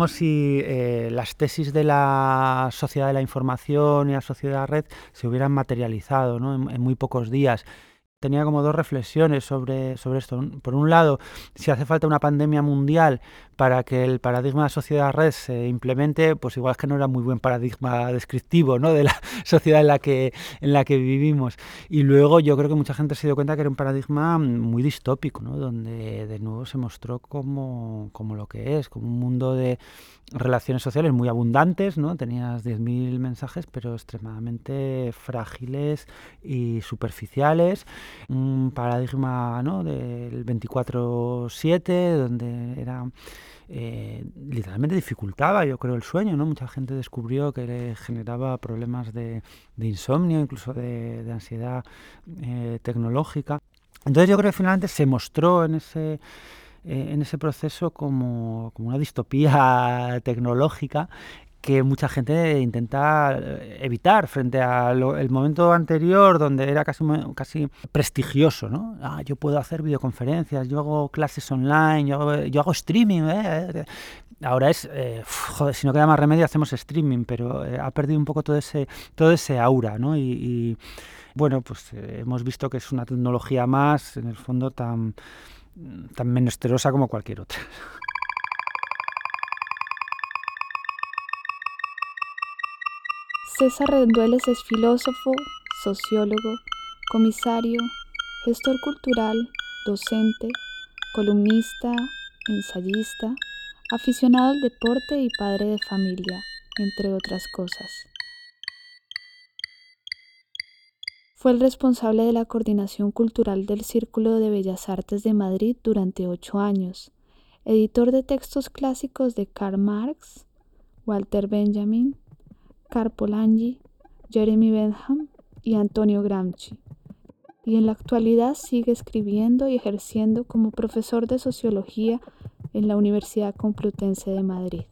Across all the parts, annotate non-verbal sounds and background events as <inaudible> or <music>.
como si eh, las tesis de la sociedad de la información y la sociedad de la red se hubieran materializado en muy pocos días tenía como dos reflexiones sobre, sobre esto. Por un lado, si hace falta una pandemia mundial para que el paradigma de sociedad-red se implemente, pues igual es que no era muy buen paradigma descriptivo ¿no? de la <laughs> sociedad en la, que, en la que vivimos. Y luego yo creo que mucha gente se dio cuenta que era un paradigma muy distópico, ¿no? donde de nuevo se mostró como, como lo que es, como un mundo de relaciones sociales muy abundantes, ¿no? Tenías 10.000 mensajes, pero extremadamente frágiles y superficiales. Un paradigma ¿no? del 24-7, donde era... Eh, literalmente dificultaba, yo creo, el sueño, ¿no? Mucha gente descubrió que le generaba problemas de, insomnio, incluso de, ansiedad eh, tecnológica. Entonces yo creo que finalmente se mostró en ese eh, en ese proceso como, una distopía <laughs> tecnológica que mucha gente intenta eh, evitar frente al momento anterior donde era casi, casi prestigioso, ¿no? Ah, yo puedo hacer videoconferencias, yo hago clases online, yo hago, yo hago streaming. ¿eh? Ahora es, joder, si no queda más remedio hacemos streaming, pero ha perdido un poco todo ese, todo ese aura, ¿no? Y, y bueno, pues hemos visto que es una tecnología más, en el fondo tan tan menesterosa como cualquier otra. César Rendueles es filósofo, sociólogo, comisario, gestor cultural, docente, columnista, ensayista, aficionado al deporte y padre de familia, entre otras cosas. Fue el responsable de la coordinación cultural del Círculo de Bellas Artes de Madrid durante ocho años, editor de textos clásicos de Karl Marx, Walter Benjamin, Karl Polanyi, Jeremy Bentham y Antonio Gramsci, y en la actualidad sigue escribiendo y ejerciendo como profesor de sociología en la Universidad Complutense de Madrid.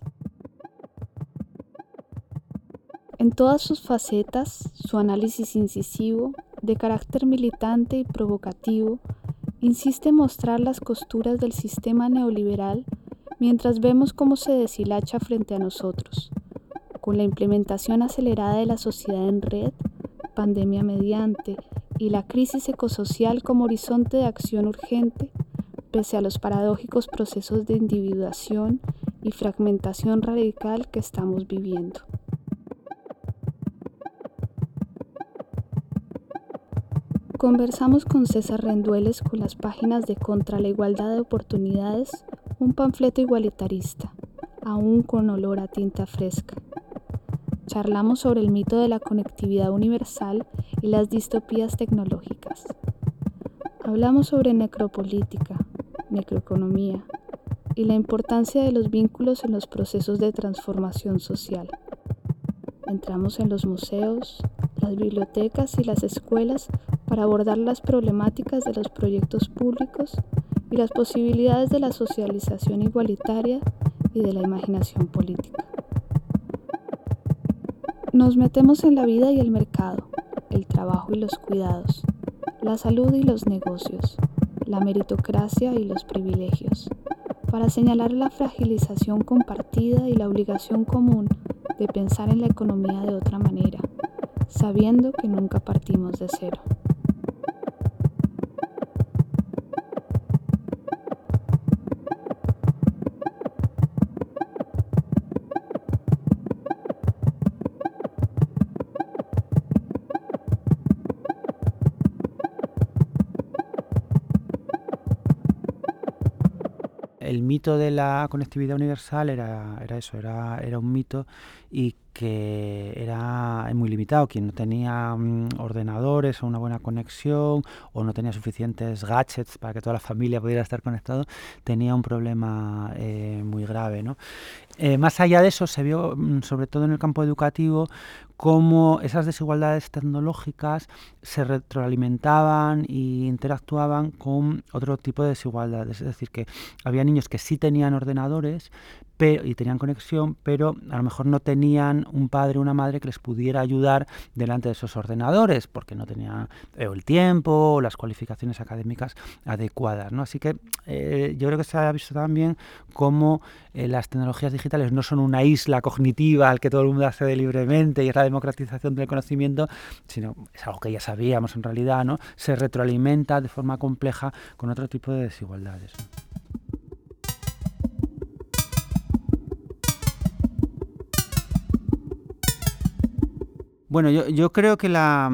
En todas sus facetas, su análisis incisivo, de carácter militante y provocativo, insiste en mostrar las costuras del sistema neoliberal mientras vemos cómo se deshilacha frente a nosotros, con la implementación acelerada de la sociedad en red, pandemia mediante y la crisis ecosocial como horizonte de acción urgente, pese a los paradójicos procesos de individuación y fragmentación radical que estamos viviendo. Conversamos con César Rendueles con las páginas de Contra la Igualdad de Oportunidades, un panfleto igualitarista, aún con olor a tinta fresca. Charlamos sobre el mito de la conectividad universal y las distopías tecnológicas. Hablamos sobre necropolítica, necroeconomía y la importancia de los vínculos en los procesos de transformación social. Entramos en los museos, las bibliotecas y las escuelas para abordar las problemáticas de los proyectos públicos y las posibilidades de la socialización igualitaria y de la imaginación política. Nos metemos en la vida y el mercado, el trabajo y los cuidados, la salud y los negocios, la meritocracia y los privilegios, para señalar la fragilización compartida y la obligación común de pensar en la economía de otra manera, sabiendo que nunca partimos de cero. Mito de la conectividad universal era, era eso, era, era un mito y que era muy limitado. Quien no tenía mm, ordenadores o una buena conexión o no tenía suficientes gadgets para que toda la <laughs> familia pudiera estar conectado, tenía un problema eh, muy grave. ¿no? Eh, más allá de eso, se vio, mm, sobre todo en el campo educativo, cómo esas desigualdades tecnológicas se retroalimentaban e interactuaban con otro tipo de desigualdades. Es decir, que había niños que sí tenían ordenadores, y tenían conexión, pero a lo mejor no tenían un padre o una madre que les pudiera ayudar delante de esos ordenadores, porque no tenían el tiempo o las cualificaciones académicas adecuadas. ¿no? Así que eh, yo creo que se ha visto también cómo eh, las tecnologías digitales no son una isla cognitiva al que todo el mundo accede libremente y es la democratización del conocimiento, sino es algo que ya sabíamos en realidad, ¿no? se retroalimenta de forma compleja con otro tipo de desigualdades. Bueno, yo, creo que la,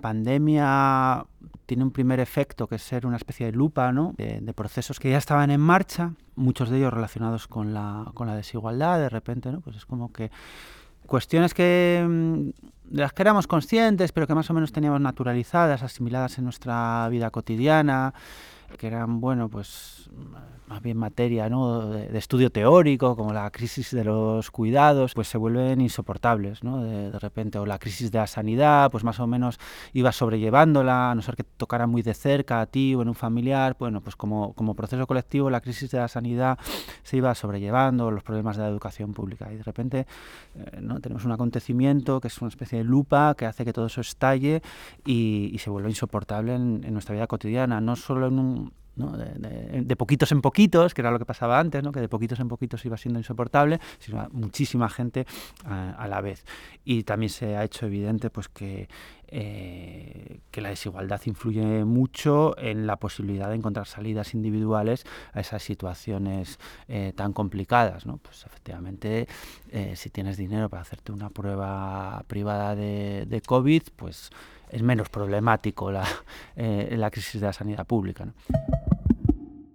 pandemia tiene un primer efecto que es ser una especie de lupa ¿no? de, procesos que ya estaban en marcha, muchos de ellos relacionados con la, con la desigualdad, de repente, ¿no? pues es como que cuestiones que mm, de las que éramos conscientes, pero que más o menos teníamos naturalizadas, asimiladas en nuestra vida cotidiana, que eran, bueno, pues más bien materia de, estudio teórico, como la crisis de los cuidados, pues se vuelven insoportables, ¿no? De, repente, o la crisis de la sanidad, pues más o menos ibas sobrellevándola, a no ser que tocara muy de cerca a ti o en un familiar, bueno, pues como, como proceso colectivo la crisis de la sanidad se iba sobrellevando, los problemas de la educación pública, y de repente eh, ¿no? tenemos un acontecimiento que es una especie de lupa que hace que todo eso estalle y, se vuelve insoportable en, en nuestra vida cotidiana, no solo en un de, poquitos en poquitos, que era lo que pasaba antes, ¿no? que de poquitos en poquitos iba siendo insoportable, sino muchísima gente a, la vez. Y también se ha hecho evidente pues, que, eh, que la desigualdad influye mucho en la posibilidad de encontrar salidas individuales a esas situaciones eh, tan complicadas. ¿no? Pues efectivamente, eh, si tienes dinero para hacerte una prueba privada de, de COVID, pues es menos problemático la, <laughs> la crisis de la sanidad pública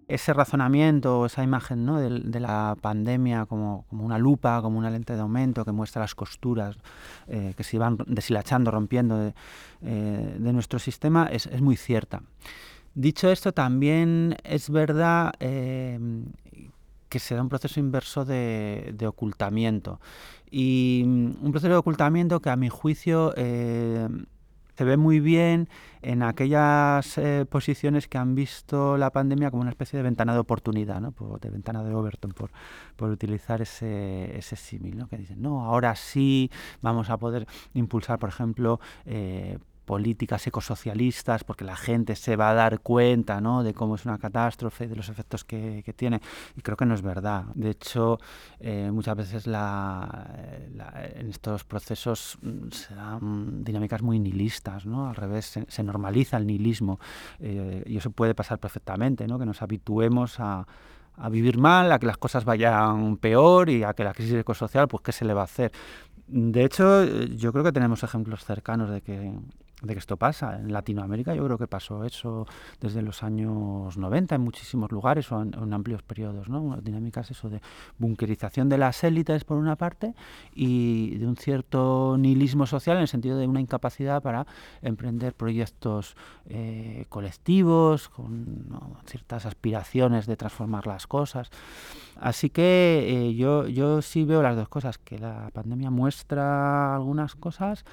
ese razonamiento, esa imagen ¿no? de, la pandemia como, una lupa, como una lente de aumento que muestra las costuras eh, que se iban deshilachando, rompiendo de, eh, nuestro sistema, es, muy cierta. Dicho esto, también es verdad eh, que se da un proceso inverso de, de, ocultamiento. Y mm, un proceso de ocultamiento que a mi juicio se ve muy bien en aquellas eh, posiciones que han visto la pandemia como una especie de ventana de oportunidad, ¿no? de ventana de Overton, por, por utilizar ese, ese símil, ¿no? que dicen, no, ahora sí vamos a poder impulsar, por ejemplo, eh, políticas ecosocialistas, porque la gente se va a dar cuenta ¿no? de cómo es una catástrofe, de los efectos que, tiene. Y creo que no es verdad. De hecho, eh, muchas veces en estos procesos mm, se dan dinámicas muy nihilistas, ¿no? al revés, se, normaliza el nihilismo. Eh, y eso puede pasar perfectamente, ¿no? que nos habituemos a a vivir mal, a que las cosas vayan peor y a que la crisis ecosocial, pues qué se le va a hacer. De hecho, yo creo que tenemos ejemplos cercanos de que de que esto pasa. En Latinoamérica yo creo que pasó eso desde los años 90 en muchísimos lugares o en, amplios periodos, ¿no? Dinámicas eso de bunkerización de las élites por una parte y de un cierto nihilismo social en el sentido de una incapacidad para emprender proyectos eh, colectivos con ciertas aspiraciones de transformar las cosas. Así que eh, yo, yo sí veo las dos cosas, que la pandemia muestra algunas cosas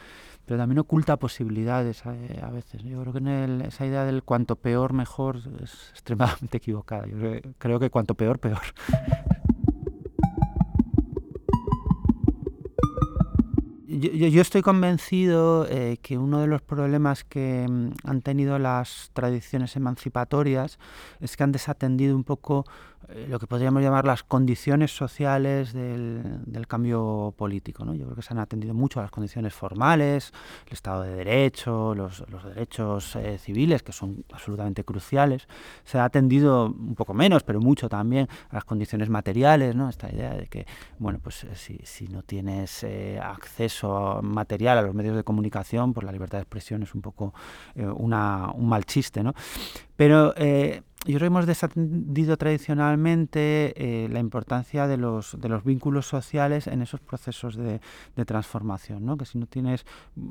pero también oculta posibilidades eh, a, veces. Yo creo que esa idea del cuanto peor, mejor es extremadamente <laughs> equivocada. Yo creo que cuanto peor, peor. <laughs> Yo, estoy convencido eh, que uno de los problemas que mm, han tenido las tradiciones emancipatorias es que han desatendido un poco eh, lo que podríamos llamar las condiciones sociales del, cambio político. ¿no? Yo creo que se han atendido mucho a las condiciones formales, el Estado de Derecho, los, derechos eh, civiles, que son absolutamente cruciales. Se ha atendido un poco menos, pero mucho también a las condiciones materiales, ¿no? esta idea de que, bueno, pues eh, si, si no tienes acceso material a los medios de comunicación, pues la libertad de expresión es un poco una, un mal chiste. ¿no? Pero yo creo que hemos desatendido tradicionalmente eh, la importancia de los, de los vínculos sociales en esos procesos de, transformación, ¿no? que si no tienes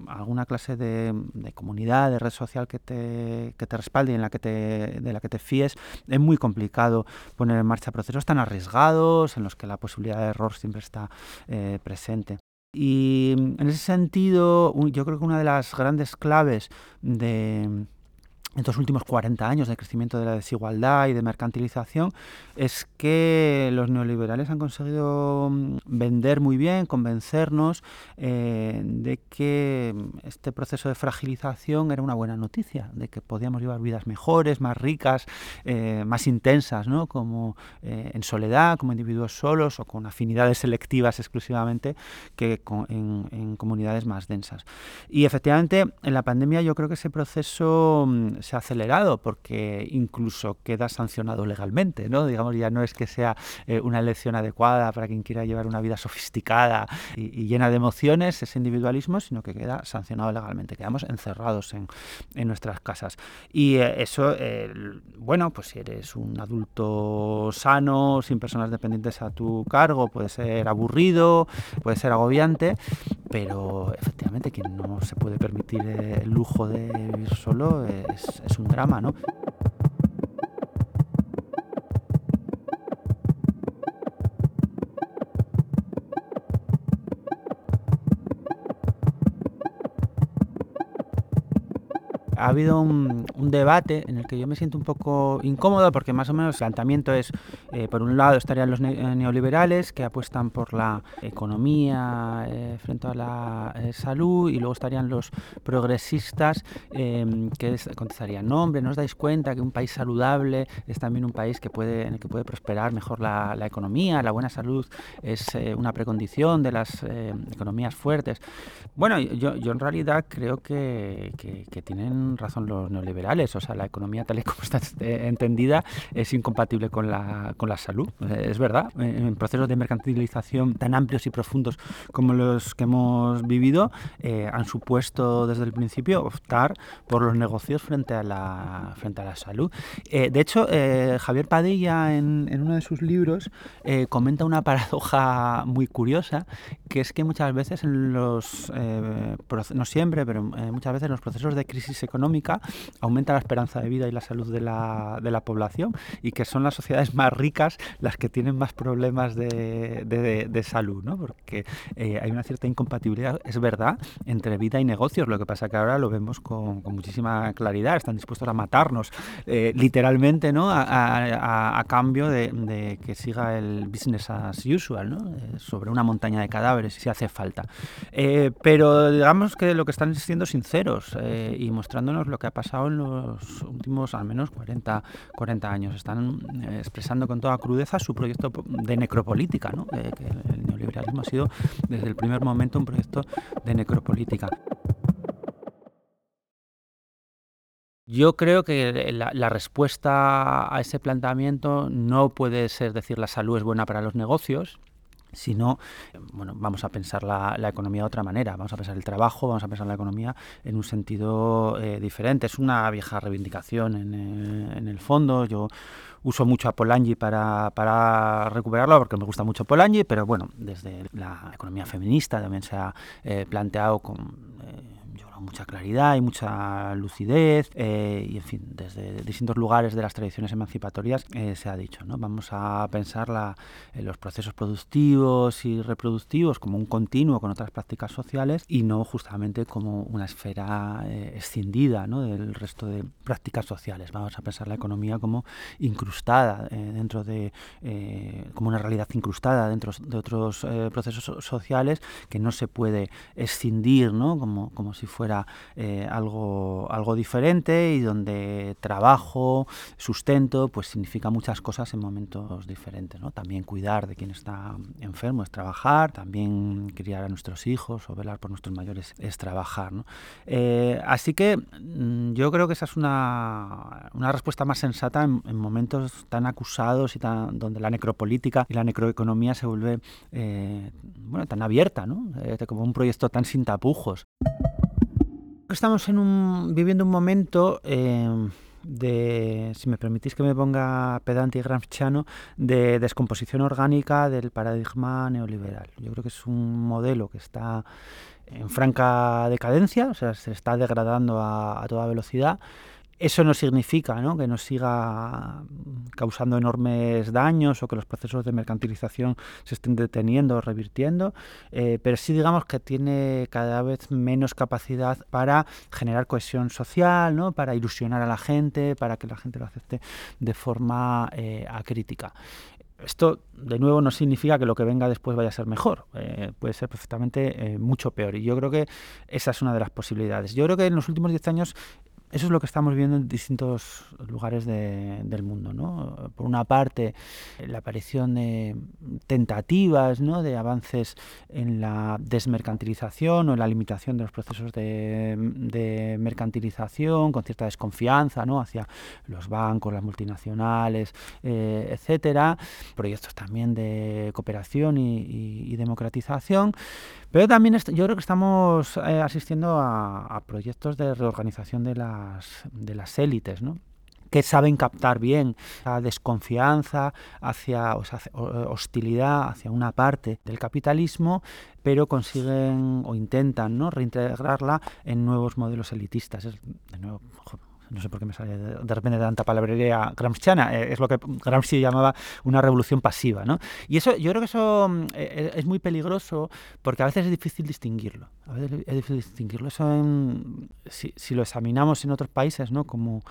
alguna clase de, comunidad, de red social que te, que te respalde y en la que te, de la que te fíes, es muy complicado poner en marcha procesos tan arriesgados en los que la posibilidad de error siempre está eh, presente. Y en ese sentido, yo creo que una de las grandes claves de estos últimos 40 años de crecimiento de la desigualdad y de mercantilización es que los neoliberales han conseguido mm, vender muy bien, convencernos eh, de que este proceso de fragilización era una buena noticia, de que podíamos llevar vidas mejores, más ricas, eh, más intensas, ¿no? como eh, en soledad, como individuos solos o con afinidades selectivas exclusivamente que en, en comunidades más densas. Y efectivamente en la pandemia yo creo que ese proceso mm, se ha acelerado porque incluso queda sancionado legalmente, ¿no? Digamos, ya no es que sea eh, una elección adecuada para quien quiera llevar una vida sofisticada y, llena de emociones, ese individualismo, sino que queda sancionado legalmente, quedamos encerrados en, nuestras casas. Y eh, eso, bueno, pues si eres un adulto sano, sin personas dependientes a tu cargo, puede ser aburrido, puede ser agobiante, pero efectivamente quien no se puede permitir el lujo de vivir solo es, es un drama, ¿no? Ha habido un, debate en el que yo me siento un poco incómodo porque más o menos el planteamiento es, eh, por un lado estarían los eh, neoliberales que apuestan por la economía eh, frente a la salud y luego estarían los progresistas em, que contestarían, no hombre, ¿no os dais cuenta que un país saludable es también un país que puede, en el que puede prosperar mejor la, economía, la buena salud es una precondición de las economías fuertes? Bueno, yo, yo en realidad creo que, que tienen razón los neoliberales. O sea, la economía tal y como está <laughs> entendida es incompatible con la, con la salud. Es verdad. En procesos de mercantilización tan amplios y profundos como los que hemos vivido, eh, han supuesto desde el principio optar por los negocios frente a la, frente a la salud. Eh, de hecho, eh, Javier Padilla en, en, uno de sus libros comenta una paradoja muy curiosa, que es que muchas veces en los, no siempre, pero muchas veces en los procesos de crisis económica, aumenta la esperanza de vida y la salud de la, de la población y que son las sociedades más ricas las que tienen más problemas de, de, salud, ¿no? porque eh, hay una cierta incompatibilidad, es verdad, entre vida y negocios. Lo que pasa que ahora lo vemos con, con muchísima claridad, están dispuestos a matarnos eh, literalmente ¿no? A, a, a cambio de, que siga el business as usual, ¿no? Eh, sobre una montaña de cadáveres si hace falta. pero digamos que lo que están siendo sinceros y mostrando lo que ha pasado en los últimos al menos 40, 40 años. Están eh, expresando con toda crudeza su proyecto de necropolítica, ¿no? que el neoliberalismo ha sido desde el primer momento un proyecto de necropolítica. Yo creo que la, la, respuesta a ese planteamiento no puede ser decir la salud es buena para los negocios, sino, bueno, vamos a pensar la, economía de otra manera, vamos a pensar el trabajo, vamos a pensar la economía en un sentido eh, diferente. Es una vieja reivindicación en, eh, en, el fondo. Yo uso mucho a Polanyi para, para, recuperarlo porque me gusta mucho Polanyi, pero bueno, desde la economía feminista también se ha eh, planteado con mucha claridad y mucha lucidez eh, y en fin, desde distintos lugares de las tradiciones emancipatorias eh, se ha dicho, ¿no? Vamos a pensar la, los procesos productivos y reproductivos como un continuo con otras prácticas sociales y no justamente como una esfera eh, escindida ¿no? del resto de prácticas sociales. Vamos a pensar la economía como incrustada dentro de, como una realidad incrustada dentro de otros procesos sociales que no se puede escindir, ¿no? Como, como si fuera eh, algo, algo diferente y donde trabajo, sustento, pues significa muchas cosas en momentos diferentes. ¿no? También cuidar de quien está enfermo es trabajar, también criar a nuestros hijos o velar por nuestros mayores es trabajar. ¿no? Eh, así que mm, yo creo que esa es una, una respuesta más sensata en, momentos tan acusados y tan, donde la necropolítica y la necroeconomía se vuelve eh, bueno, tan abierta, ¿no? como un proyecto tan sin tapujos estamos en un, viviendo un momento em, de, si me permitís que me ponga pedante y gramsciano, de descomposición orgánica del paradigma neoliberal. Yo creo que es un modelo que está en franca decadencia, o sea, se está degradando a, toda velocidad eso no significa que nos siga causando enormes daños o que los procesos de mercantilización se estén deteniendo o revirtiendo, eh, pero sí digamos que tiene cada vez menos capacidad para generar cohesión social, ¿no? para ilusionar a la gente, para que la gente lo acepte de forma eh, acrítica. Esto, de nuevo, no significa que lo que venga después vaya a ser mejor. Eh, puede ser perfectamente mucho peor. Y yo creo que esa es una de las posibilidades. Yo creo que en los últimos 10 años eso es lo que estamos viendo en distintos lugares del mundo. ¿no? Por una parte, la aparición de tentativas ¿no? de avances en la desmercantilización o en la limitación de los procesos de, mercantilización, con cierta desconfianza ¿no? hacia los bancos, las multinacionales, eh, etcétera. Proyectos también de cooperación y democratización. Pero también yo creo que estamos eh, asistiendo a, proyectos de reorganización de de las élites, ¿no? que saben captar bien la desconfianza hacia o hostilidad hacia una parte del capitalismo, pero consiguen o intentan ¿no? reintegrarla en nuevos modelos elitistas. Es, de nuevo, no sé por qué me sale de, repente tanta palabrería gramsciana, eh, es lo que Gramsci llamaba una revolución pasiva, ¿no? Y eso, yo creo que eso mm, eh, es muy peligroso porque a veces es difícil distinguirlo, a veces es difícil distinguirlo. Eso si, si, lo examinamos en otros países, ¿no? Como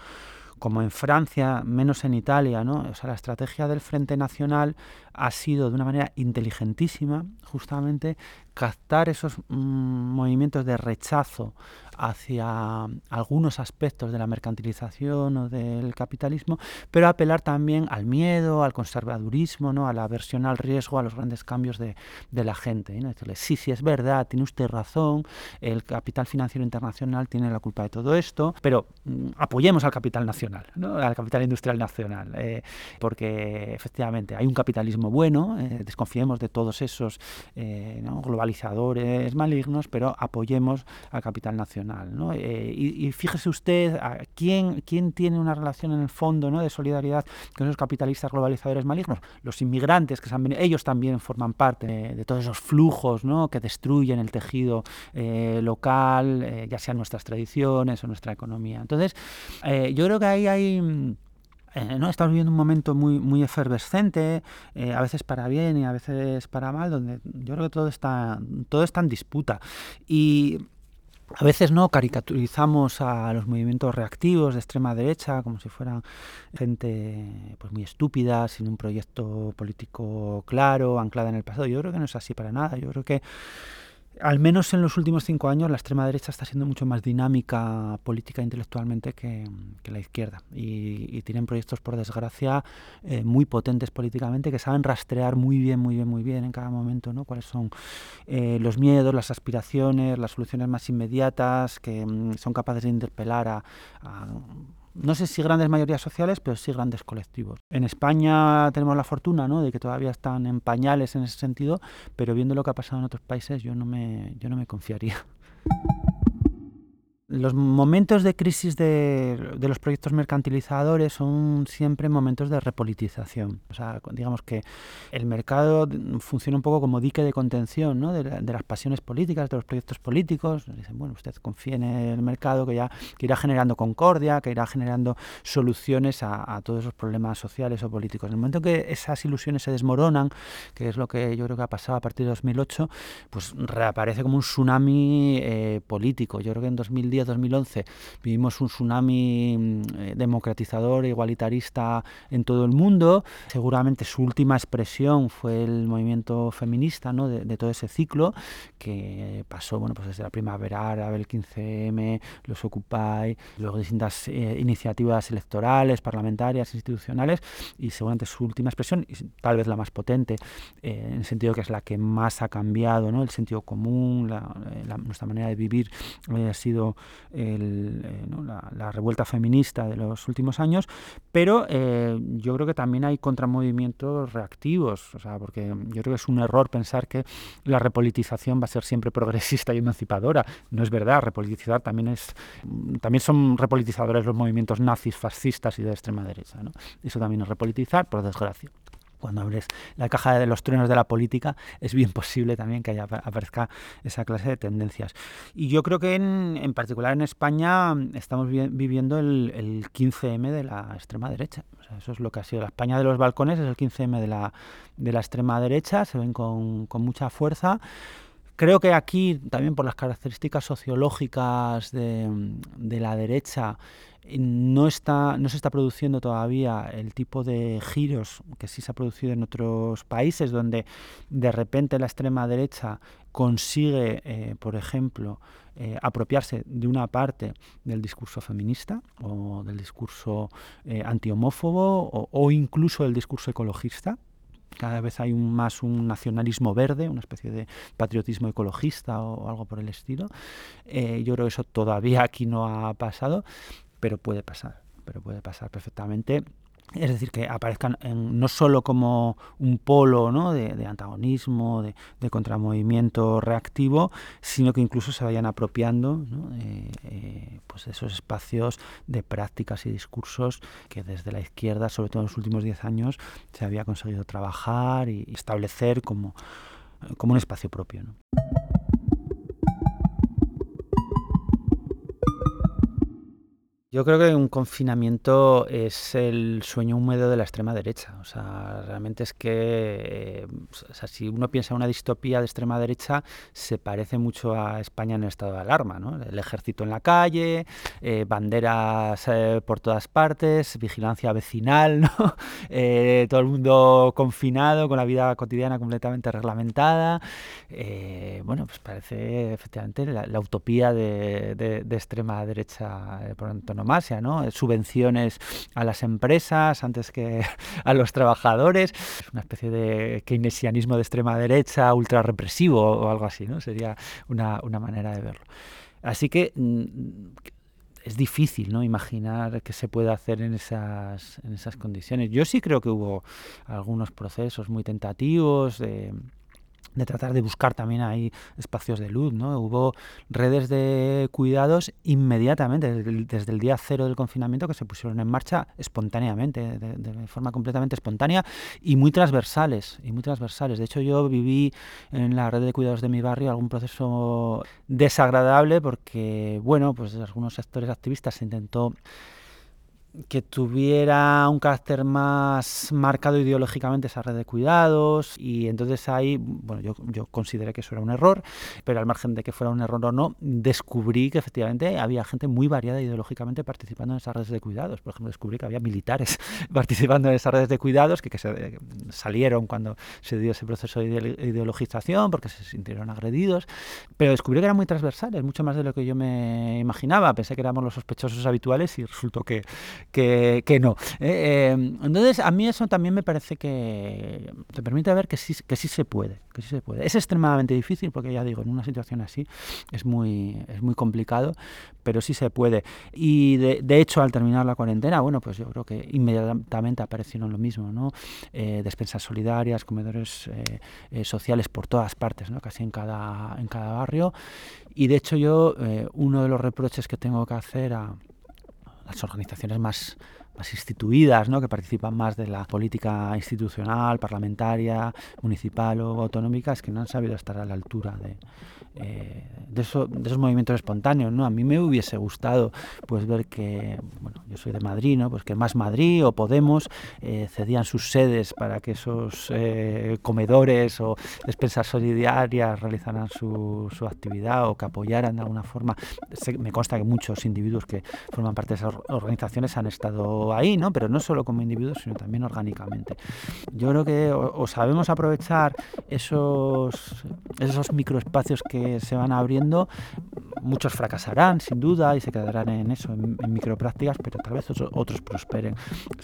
como en Francia, menos en Italia, ¿no? O sea, la estrategia del Frente Nacional ha sido de una manera inteligentísima, justamente, captar esos mm, movimientos de rechazo hacia algunos aspectos de la mercantilización o del capitalismo, pero apelar también al miedo, al conservadurismo, ¿no? a la aversión al riesgo, a los grandes cambios de, la gente. Decirle, sí, sí, es verdad, tiene usted razón, el capital financiero internacional tiene la culpa de todo esto, pero mm, apoyemos al capital nacional, ¿no? al capital industrial nacional, eh, porque efectivamente hay un capitalismo bueno, eh, desconfiemos de todos esos eh, globalizadores malignos, pero apoyemos al capital nacional. Eh, y, fíjese usted a quién, quién tiene una relación en el fondo ¿no? de solidaridad con esos capitalistas globalizadores malignos. Los inmigrantes, que ellos también forman parte de, todos esos flujos ¿no? que destruyen el tejido eh, local, eh, ya sean nuestras tradiciones o nuestra economía. Entonces, yo creo que ahí hay... ¿no? Estamos viviendo un momento muy, muy efervescente, a veces para bien y a veces para mal, donde yo creo que todo está, todo está en disputa. Y a veces no caricaturizamos a los movimientos reactivos de extrema derecha como si fueran gente pues muy estúpida, sin un proyecto político claro, anclada en el pasado. Yo creo que no es así para nada. Yo creo que al menos en los últimos cinco años, la extrema derecha está siendo mucho más dinámica política e intelectualmente que, la izquierda. Y, tienen proyectos, por desgracia, eh, muy potentes políticamente, que saben rastrear muy bien, muy bien, muy bien en cada momento ¿no? cuáles son eh, los miedos, las aspiraciones, las soluciones más inmediatas, que mm, son capaces de interpelar a no sé si grandes mayorías sociales, pero sí grandes colectivos. En España tenemos la fortuna ¿no? de que todavía están en pañales en ese sentido, pero viendo lo que ha pasado en otros países yo no me, yo no me confiaría los momentos de crisis de, los proyectos mercantilizadores son siempre momentos de repolitización. O sea, digamos que el mercado funciona un poco como dique de contención ¿no? de, las pasiones políticas, de los proyectos políticos. Dicen, bueno, usted confía en el mercado que ya irá generando concordia, que irá generando soluciones a, todos esos problemas sociales o políticos. En el momento que esas ilusiones se desmoronan, que es lo que yo creo que ha pasado a partir de 2008, pues reaparece como un tsunami eh, político. Yo creo que en 2010 2011 vivimos un tsunami mm, eh, democratizador, igualitarista en todo el mundo. Seguramente su última expresión fue el movimiento feminista ¿no? de, todo ese ciclo que pasó bueno, pues desde la primavera árabe, el 15M, los Occupy, luego distintas eh, iniciativas electorales, parlamentarias, institucionales y seguramente su última expresión, tal vez la más potente, eh, en el sentido que es la que más ha cambiado, ¿no? el sentido común, nuestra manera de vivir ha sido el, eh, la, revuelta feminista de los últimos años, pero eh, yo creo que también hay contramovimientos reactivos, o sea, porque yo creo que es un error pensar que la repolitización va a ser siempre progresista y emancipadora. No es verdad, repolitizar también es también son repolitizadores los movimientos nazis, fascistas y de extrema derecha. ¿no? Eso también es repolitizar, por desgracia. Cuando abres la caja de los truenos de la política, es bien <laughs> posible también que haya, aparezca esa clase de tendencias. Y yo creo que en, particular en España estamos viviendo el, 15M de la extrema derecha. eso es lo que ha sido la España de los balcones, es el 15M de la, de la extrema derecha, se ven con, con mucha fuerza. Creo que aquí, también por las características sociológicas de, de la derecha, no, está, no se está produciendo todavía el tipo de giros que sí se ha producido en otros países, donde de repente la extrema derecha consigue, eh, por ejemplo, eh, apropiarse de una parte del discurso feminista o del discurso eh, antihomófobo o, incluso del discurso ecologista, cada vez hay más un nacionalismo verde, una especie de patriotismo ecologista o, algo por el estilo. yo creo que eso todavía aquí no ha pasado, pero puede pasar, pero puede pasar perfectamente. Es decir, que aparezcan no solo como un polo ¿no? de, antagonismo, de, contramovimiento reactivo, sino que incluso se vayan apropiando de, eh, pues esos espacios de prácticas y discursos que desde la izquierda, sobre todo en los últimos diez años, se había conseguido trabajar y establecer como, como un espacio propio. ¿no? Yo creo que un confinamiento es el sueño húmedo de la extrema derecha. O sea, realmente es que, eh, si uno piensa en una distopía de extrema derecha, se parece mucho a España en el estado de alarma. ¿no? El ejército en la calle, eh, banderas eh, por todas partes, vigilancia vecinal, <laughs> ¿no? todo el mundo confinado, con la vida cotidiana completamente reglamentada. bueno, pues parece efectivamente la, utopía de, extrema derecha por tanto ¿no? Subvenciones a las empresas antes que <laughs> a los trabajadores. Una especie de keynesianismo de extrema derecha, ultra represivo o algo así, ¿no? Sería una, manera de verlo. Así que mm, es difícil ¿no? imaginar qué se puede hacer en esas, en esas condiciones. Yo sí creo que hubo algunos procesos muy tentativos de de tratar de buscar también ahí espacios de luz, ¿no? Hubo redes de cuidados inmediatamente, desde el, día cero del confinamiento, que se pusieron en marcha espontáneamente, de, forma completamente espontánea y muy transversales, y muy transversales. De hecho, yo viví en la red de cuidados de mi barrio algún proceso desagradable porque, bueno, pues algunos sectores activistas se intentó que tuviera un carácter más marcado ideológicamente esa red de cuidados y entonces ahí, bueno, yo, yo consideré que eso era un error, pero al margen de que fuera un error o no, descubrí que efectivamente había gente muy variada ideológicamente participando en esas redes de cuidados. Por ejemplo, descubrí que había militares <laughs> participando en esas redes de cuidados que, que se, salieron cuando se dio ese proceso de ideologización porque se sintieron agredidos, pero descubrí que eran muy transversales, mucho más de lo que yo me imaginaba. Pensé que éramos los sospechosos habituales y resultó que que, no. Eh, eh, entonces, a mí eso también me parece que te permite ver que sí, que sí se puede, que sí se puede. Es extremadamente difícil porque ya digo, en una situación así es muy, es muy complicado, pero sí se puede. Y de, hecho, al terminar la cuarentena, bueno, pues yo creo que inmediatamente aparecieron lo mismo, ¿no? Eh, despensas solidarias, comedores sociales por todas partes, ¿no? Casi en cada, en cada barrio. Y de hecho yo, uno de los reproches que tengo que hacer a, las organizaciones más, más instituidas, ¿no? que participan más de la política institucional, parlamentaria, municipal o autonómica, es que no han sabido estar a la altura de, eh, de, eso, de, esos movimientos espontáneos. ¿no? A mí me hubiese gustado pues, ver que, bueno, yo soy de Madrid, ¿no? pues que Más Madrid o Podemos eh, cedían sus sedes para que esos eh, comedores o despensas solidarias realizaran su, su, actividad o que apoyaran de alguna forma. me consta que muchos individuos que forman parte de esas organizaciones han estado ahí, ¿no? pero no solo como individuos, sino también orgánicamente. Yo creo que o, sabemos aprovechar esos, esos microespacios que se van abriendo, muchos fracasarán sin duda y se quedarán en eso, en, microprácticas, pero tal vez otros, prosperen.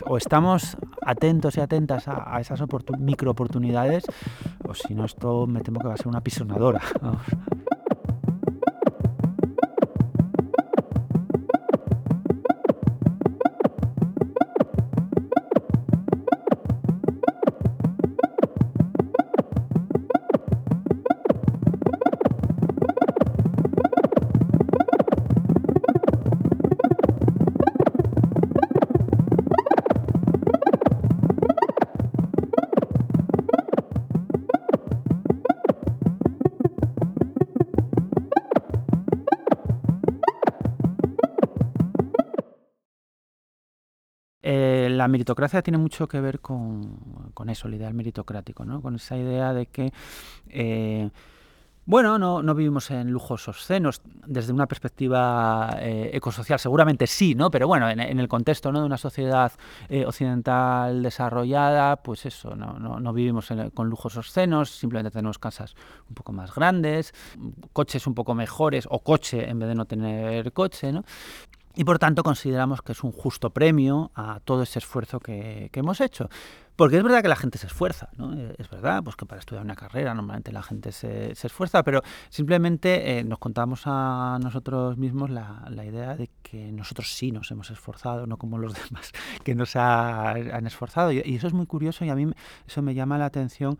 O estamos atentos y atentas a, esas micro oportunidades, o si no, esto me temo que va a ser una pisonadora. <laughs> la meritocracia tiene mucho que ver con, con eso, el ideal meritocrático, ¿no? con esa idea de que eh, bueno, no, no vivimos en lujos obscenos desde una perspectiva eh, ecosocial, seguramente sí, ¿no? Pero bueno, en, el contexto ¿no? de una sociedad eh, occidental desarrollada, pues eso, no, no, no vivimos con lujos obscenos, simplemente tenemos casas un poco más grandes, coches un poco mejores, o coche en vez de no tener coche, ¿no? Y por tanto consideramos que es un justo premio a todo ese esfuerzo que, que hemos hecho. Porque es verdad que la gente se esfuerza, ¿no? Eh, es verdad, pues que para estudiar una carrera normalmente la gente se, se esfuerza, pero simplemente eh, nos contamos a nosotros mismos la, la, idea de que nosotros sí nos hemos esforzado, no como los <laughs> demás que nos han esforzado. Y, y, eso es muy curioso y a mí eso me llama la atención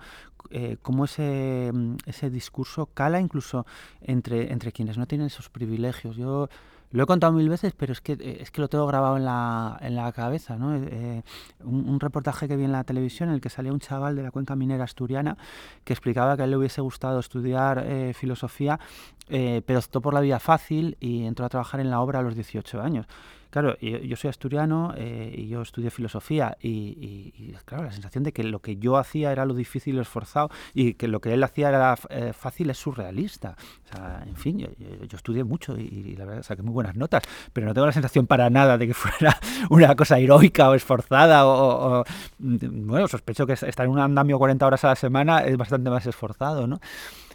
eh, cómo ese, ese discurso cala incluso entre, entre quienes no tienen esos privilegios. Yo lo he contado mil veces, pero es que, eh, es que lo tengo grabado en la, en la cabeza. ¿no? Eh, un, un, reportaje que vi en la televisión en el que salía un chaval de la cuenca minera asturiana que explicaba que a él le hubiese gustado estudiar eh, filosofía, eh, pero optó por la vía fácil y entró a trabajar en la obra a los 18 años. Claro, yo, soy asturiano eh, y yo estudié filosofía y, claro, la sensación de que lo que yo hacía era lo difícil y esforzado y que lo que él hacía era eh, fácil es surrealista. O sea, en fin, yo, estudié mucho y, la verdad saqué muy buenas notas, pero no tengo la sensación para nada de que fuera <laughs> una cosa heroica o esforzada o, o bueno, sospecho que estar en un andamio 40 horas a la semana es bastante más esforzado, ¿no?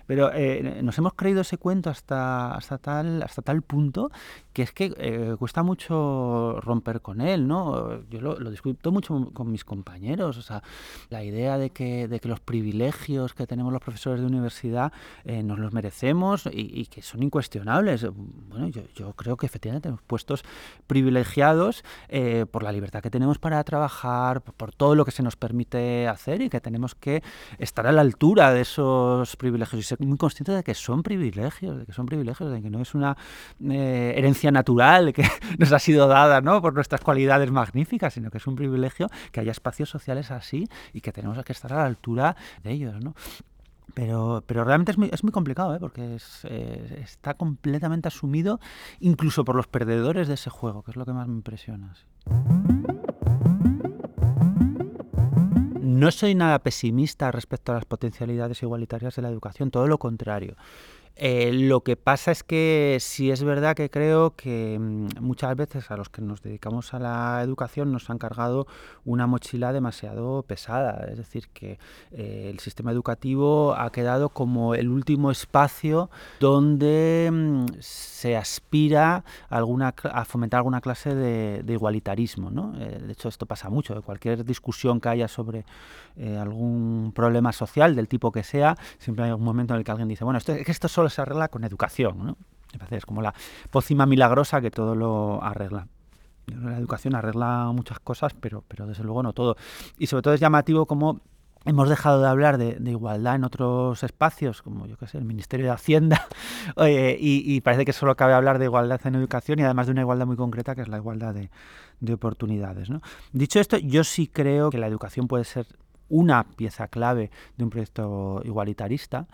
Pero eh, nos hemos creído ese cuento hasta, hasta, tal, hasta tal punto que es que eh, cuesta mucho romper con él, ¿no? Yo lo, discuto mucho con mis compañeros, o sea, la idea de que, de que los privilegios que tenemos los profesores de universidad eh, nos los merecemos y, que son incuestionables. Bueno, yo, creo que efectivamente tenemos puestos privilegiados eh, por la libertad que tenemos para trabajar, por, por, todo lo que se nos permite hacer y que tenemos que estar a la altura de esos privilegios muy conscientes de que son privilegios, de que son privilegios, de que no es una eh, herencia natural que <laughs> nos ha sido dada ¿no? por nuestras cualidades magníficas, sino que es un privilegio que haya espacios sociales así y que tenemos que estar a la altura de ellos. ¿no? Pero, pero realmente es muy, complicado, ¿eh? porque eh, está completamente asumido incluso por los perdedores de ese juego, que es lo que más me impresiona. No soy nada pesimista respecto a las potencialidades igualitarias de la educación, todo lo contrario. Eh, lo que pasa es que sí es verdad que creo que mm, muchas veces a los que nos dedicamos a la educación nos han cargado una mochila demasiado pesada. Es decir, que eh, el sistema educativo ha quedado como el último espacio donde mm, se aspira a, alguna, a fomentar alguna clase de, igualitarismo. ¿no? Eh, de hecho, esto pasa mucho. Cualquier discusión que haya sobre algún problema social del tipo que sea, siempre hay un momento en el que alguien dice, bueno, esto, es que esto solo se arregla con educación, ¿no? Es como la pócima milagrosa que todo lo arregla. La educación arregla muchas cosas, pero, pero desde luego no todo. Y sobre todo es llamativo como hemos dejado de hablar de, de, igualdad en otros espacios, como yo qué sé, el Ministerio de Hacienda, <laughs> y, y, parece que solo cabe hablar de igualdad en educación y además de una igualdad muy concreta que es la igualdad de, de oportunidades. ¿no? Dicho esto, yo sí creo que la educación puede ser una pieza clave de un proyecto igualitarista,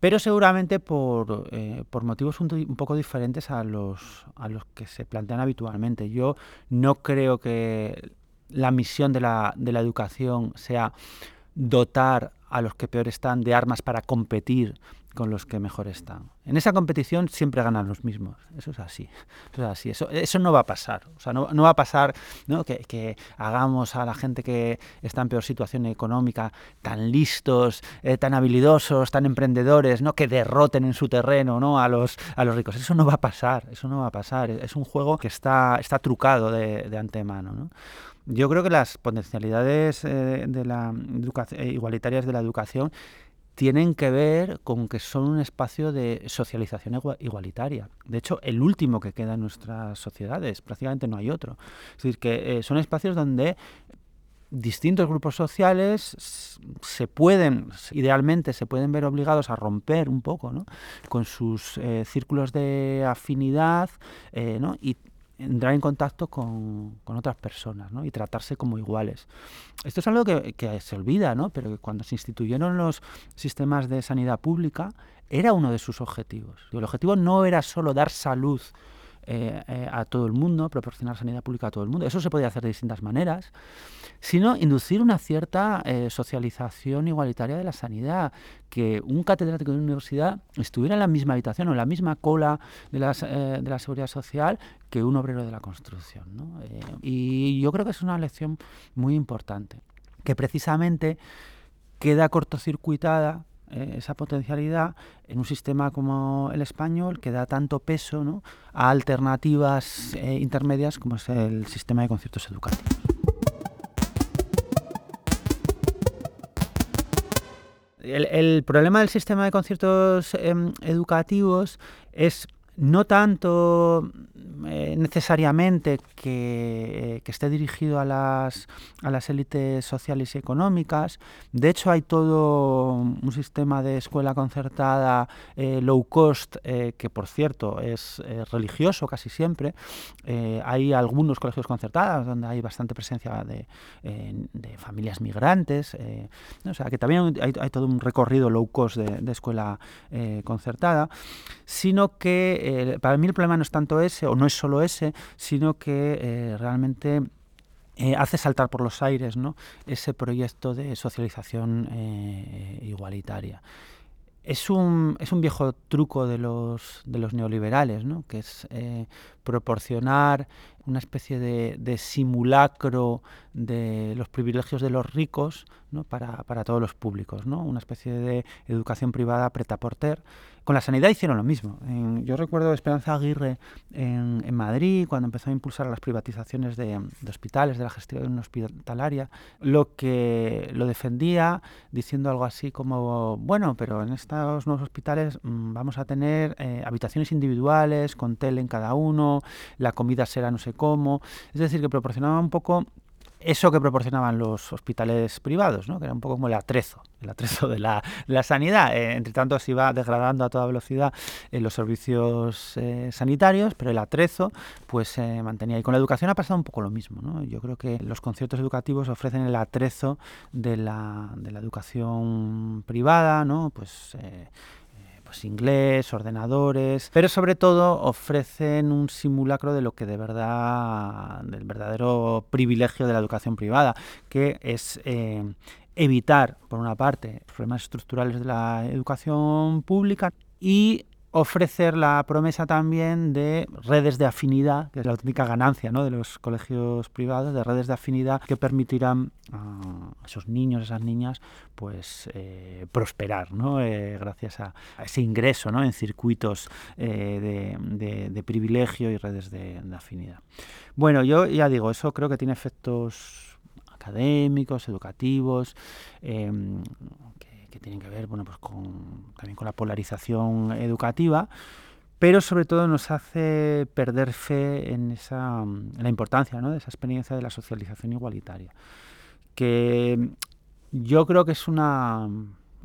pero seguramente por, eh, por motivos un, un, poco diferentes a los, a los que se plantean habitualmente. Yo no creo que la misión de la, de la educación sea dotar a los que peor están de armas para competir con los que mejor están. En esa competición siempre ganan los mismos. Eso es así. Eso, es así. eso, eso no va a pasar. O sea, no, no va a pasar ¿no? Que, que, hagamos a la gente que está en peor situación económica tan listos, eh, tan habilidosos, tan emprendedores, ¿no? que derroten en su terreno ¿no? a, los, a los ricos. Eso no va a pasar. Eso no va a pasar. Es un juego que está, está trucado de, de antemano. ¿no? Yo creo que las potencialidades eh, de la igualitarias de la educación tienen que ver con que son un espacio de socialización igualitaria. De hecho, el último que queda en nuestras sociedades, prácticamente no hay otro. Es decir, que eh, son espacios donde distintos grupos sociales se pueden, idealmente, se pueden ver obligados a romper un poco ¿no? con sus eh, círculos de afinidad eh, ¿no? y entrar en contacto con, con otras personas y tratarse como iguales. Esto es algo que, se olvida, ¿no? pero cuando se instituyeron los sistemas de sanidad pública era uno de sus objetivos. El objetivo no era solo dar salud a todo el mundo, proporcionar sanidad pública a todo el mundo. Eso se podía hacer de distintas maneras, sino inducir una cierta socialización igualitaria de la sanidad, que un catedrático de una universidad estuviera en la misma habitación o en la misma cola de, de la seguridad social que un obrero de la construcción. y yo creo que es una lección muy importante, que precisamente queda cortocircuitada eh, esa potencialidad en un sistema como el español que da tanto peso a alternativas eh, intermedias como es el sistema de conciertos educativos. El, problema del sistema de conciertos em, educativos es no tanto eh, necesariamente que, esté dirigido a las, a las élites sociales y económicas. De hecho, hay todo un sistema de escuela concertada eh, low cost, eh, que por cierto es religioso casi siempre. hay algunos colegios concertados donde hay bastante presencia de, familias migrantes. o sea, que también hay, todo un recorrido low cost de escuela concertada, sino que eh, para mí el problema no es tanto ese, o no es solo ese, sino que eh, realmente eh, hace saltar por los aires ¿no? ese proyecto de socialización igualitaria. Es un, es un, viejo truco de los, de los neoliberales, ¿no? que es proporcionar una especie de, de, simulacro de los privilegios de los ricos ¿no? para, para, todos los públicos, ¿no? una especie de educación privada preta-porter con la sanidad hicieron lo mismo. yo recuerdo Esperanza Aguirre en, Madrid, cuando empezó a impulsar las privatizaciones de, hospitales, de la gestión hospitalaria, lo que lo defendía diciendo algo así como, bueno, pero en estos nuevos hospitales mm, vamos a tener eh, habitaciones individuales, con tele en cada uno, la comida será no sé cómo. Es decir, que proporcionaba un poco eso que proporcionaban los hospitales privados, ¿no? que era un poco como el atrezo, el atrezo de la, sanidad. Eh, entre tanto, se iba degradando a toda velocidad en los servicios eh, sanitarios, pero el atrezo pues se mantenía. Y con la educación ha pasado un poco lo mismo. ¿no? Yo creo que los conciertos educativos ofrecen el atrezo de la, de la educación privada, ¿no? pues eh, pues inglés, ordenadores, pero sobre todo ofrecen un simulacro de lo que de verdad, del verdadero privilegio de la educación privada, que es eh, evitar, por una parte, problemas estructurales de la educación pública y ofrecer la promesa también de redes de afinidad, que es la auténtica ganancia ¿no? de los colegios privados, de redes de afinidad que permitirán a esos niños, esas niñas, pues eh, prosperar, ¿no? Eh, gracias a, ese ingreso ¿no? en circuitos eh, de, privilegio y redes de, afinidad. Bueno, yo ya digo, eso creo que tiene efectos académicos, educativos, em, que tienen que ver bueno, pues con, también con la polarización educativa, pero sobre todo nos hace perder fe en, esa, la importancia ¿no? de esa experiencia de la socialización igualitaria, que yo creo que es una,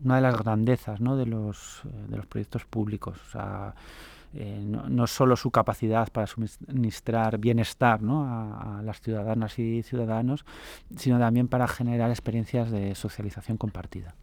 una de las grandezas ¿no? de, los, de los proyectos públicos. Eh, no, no, solo su capacidad para suministrar bienestar ¿no? a, las ciudadanas y ciudadanos, sino también para generar experiencias de socialización compartida.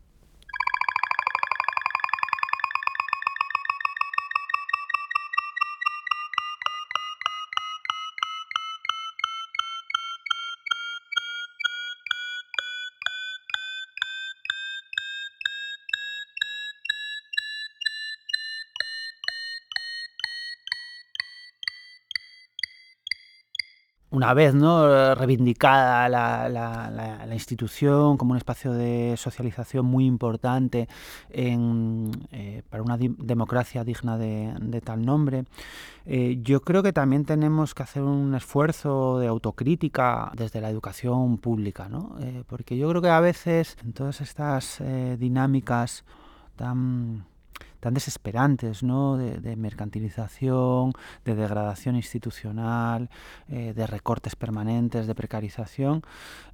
Una vez ¿no? reivindicada la, institución como un espacio de socialización muy importante eh, para una democracia digna de, tal nombre, eh, yo creo que también tenemos que hacer un esfuerzo de autocrítica desde la educación pública, ¿no? Eh, porque yo creo que a veces en todas estas dinámicas tan tan desesperantes, ¿no? de, mercantilización, de degradación institucional, eh, de recortes permanentes, de precarización,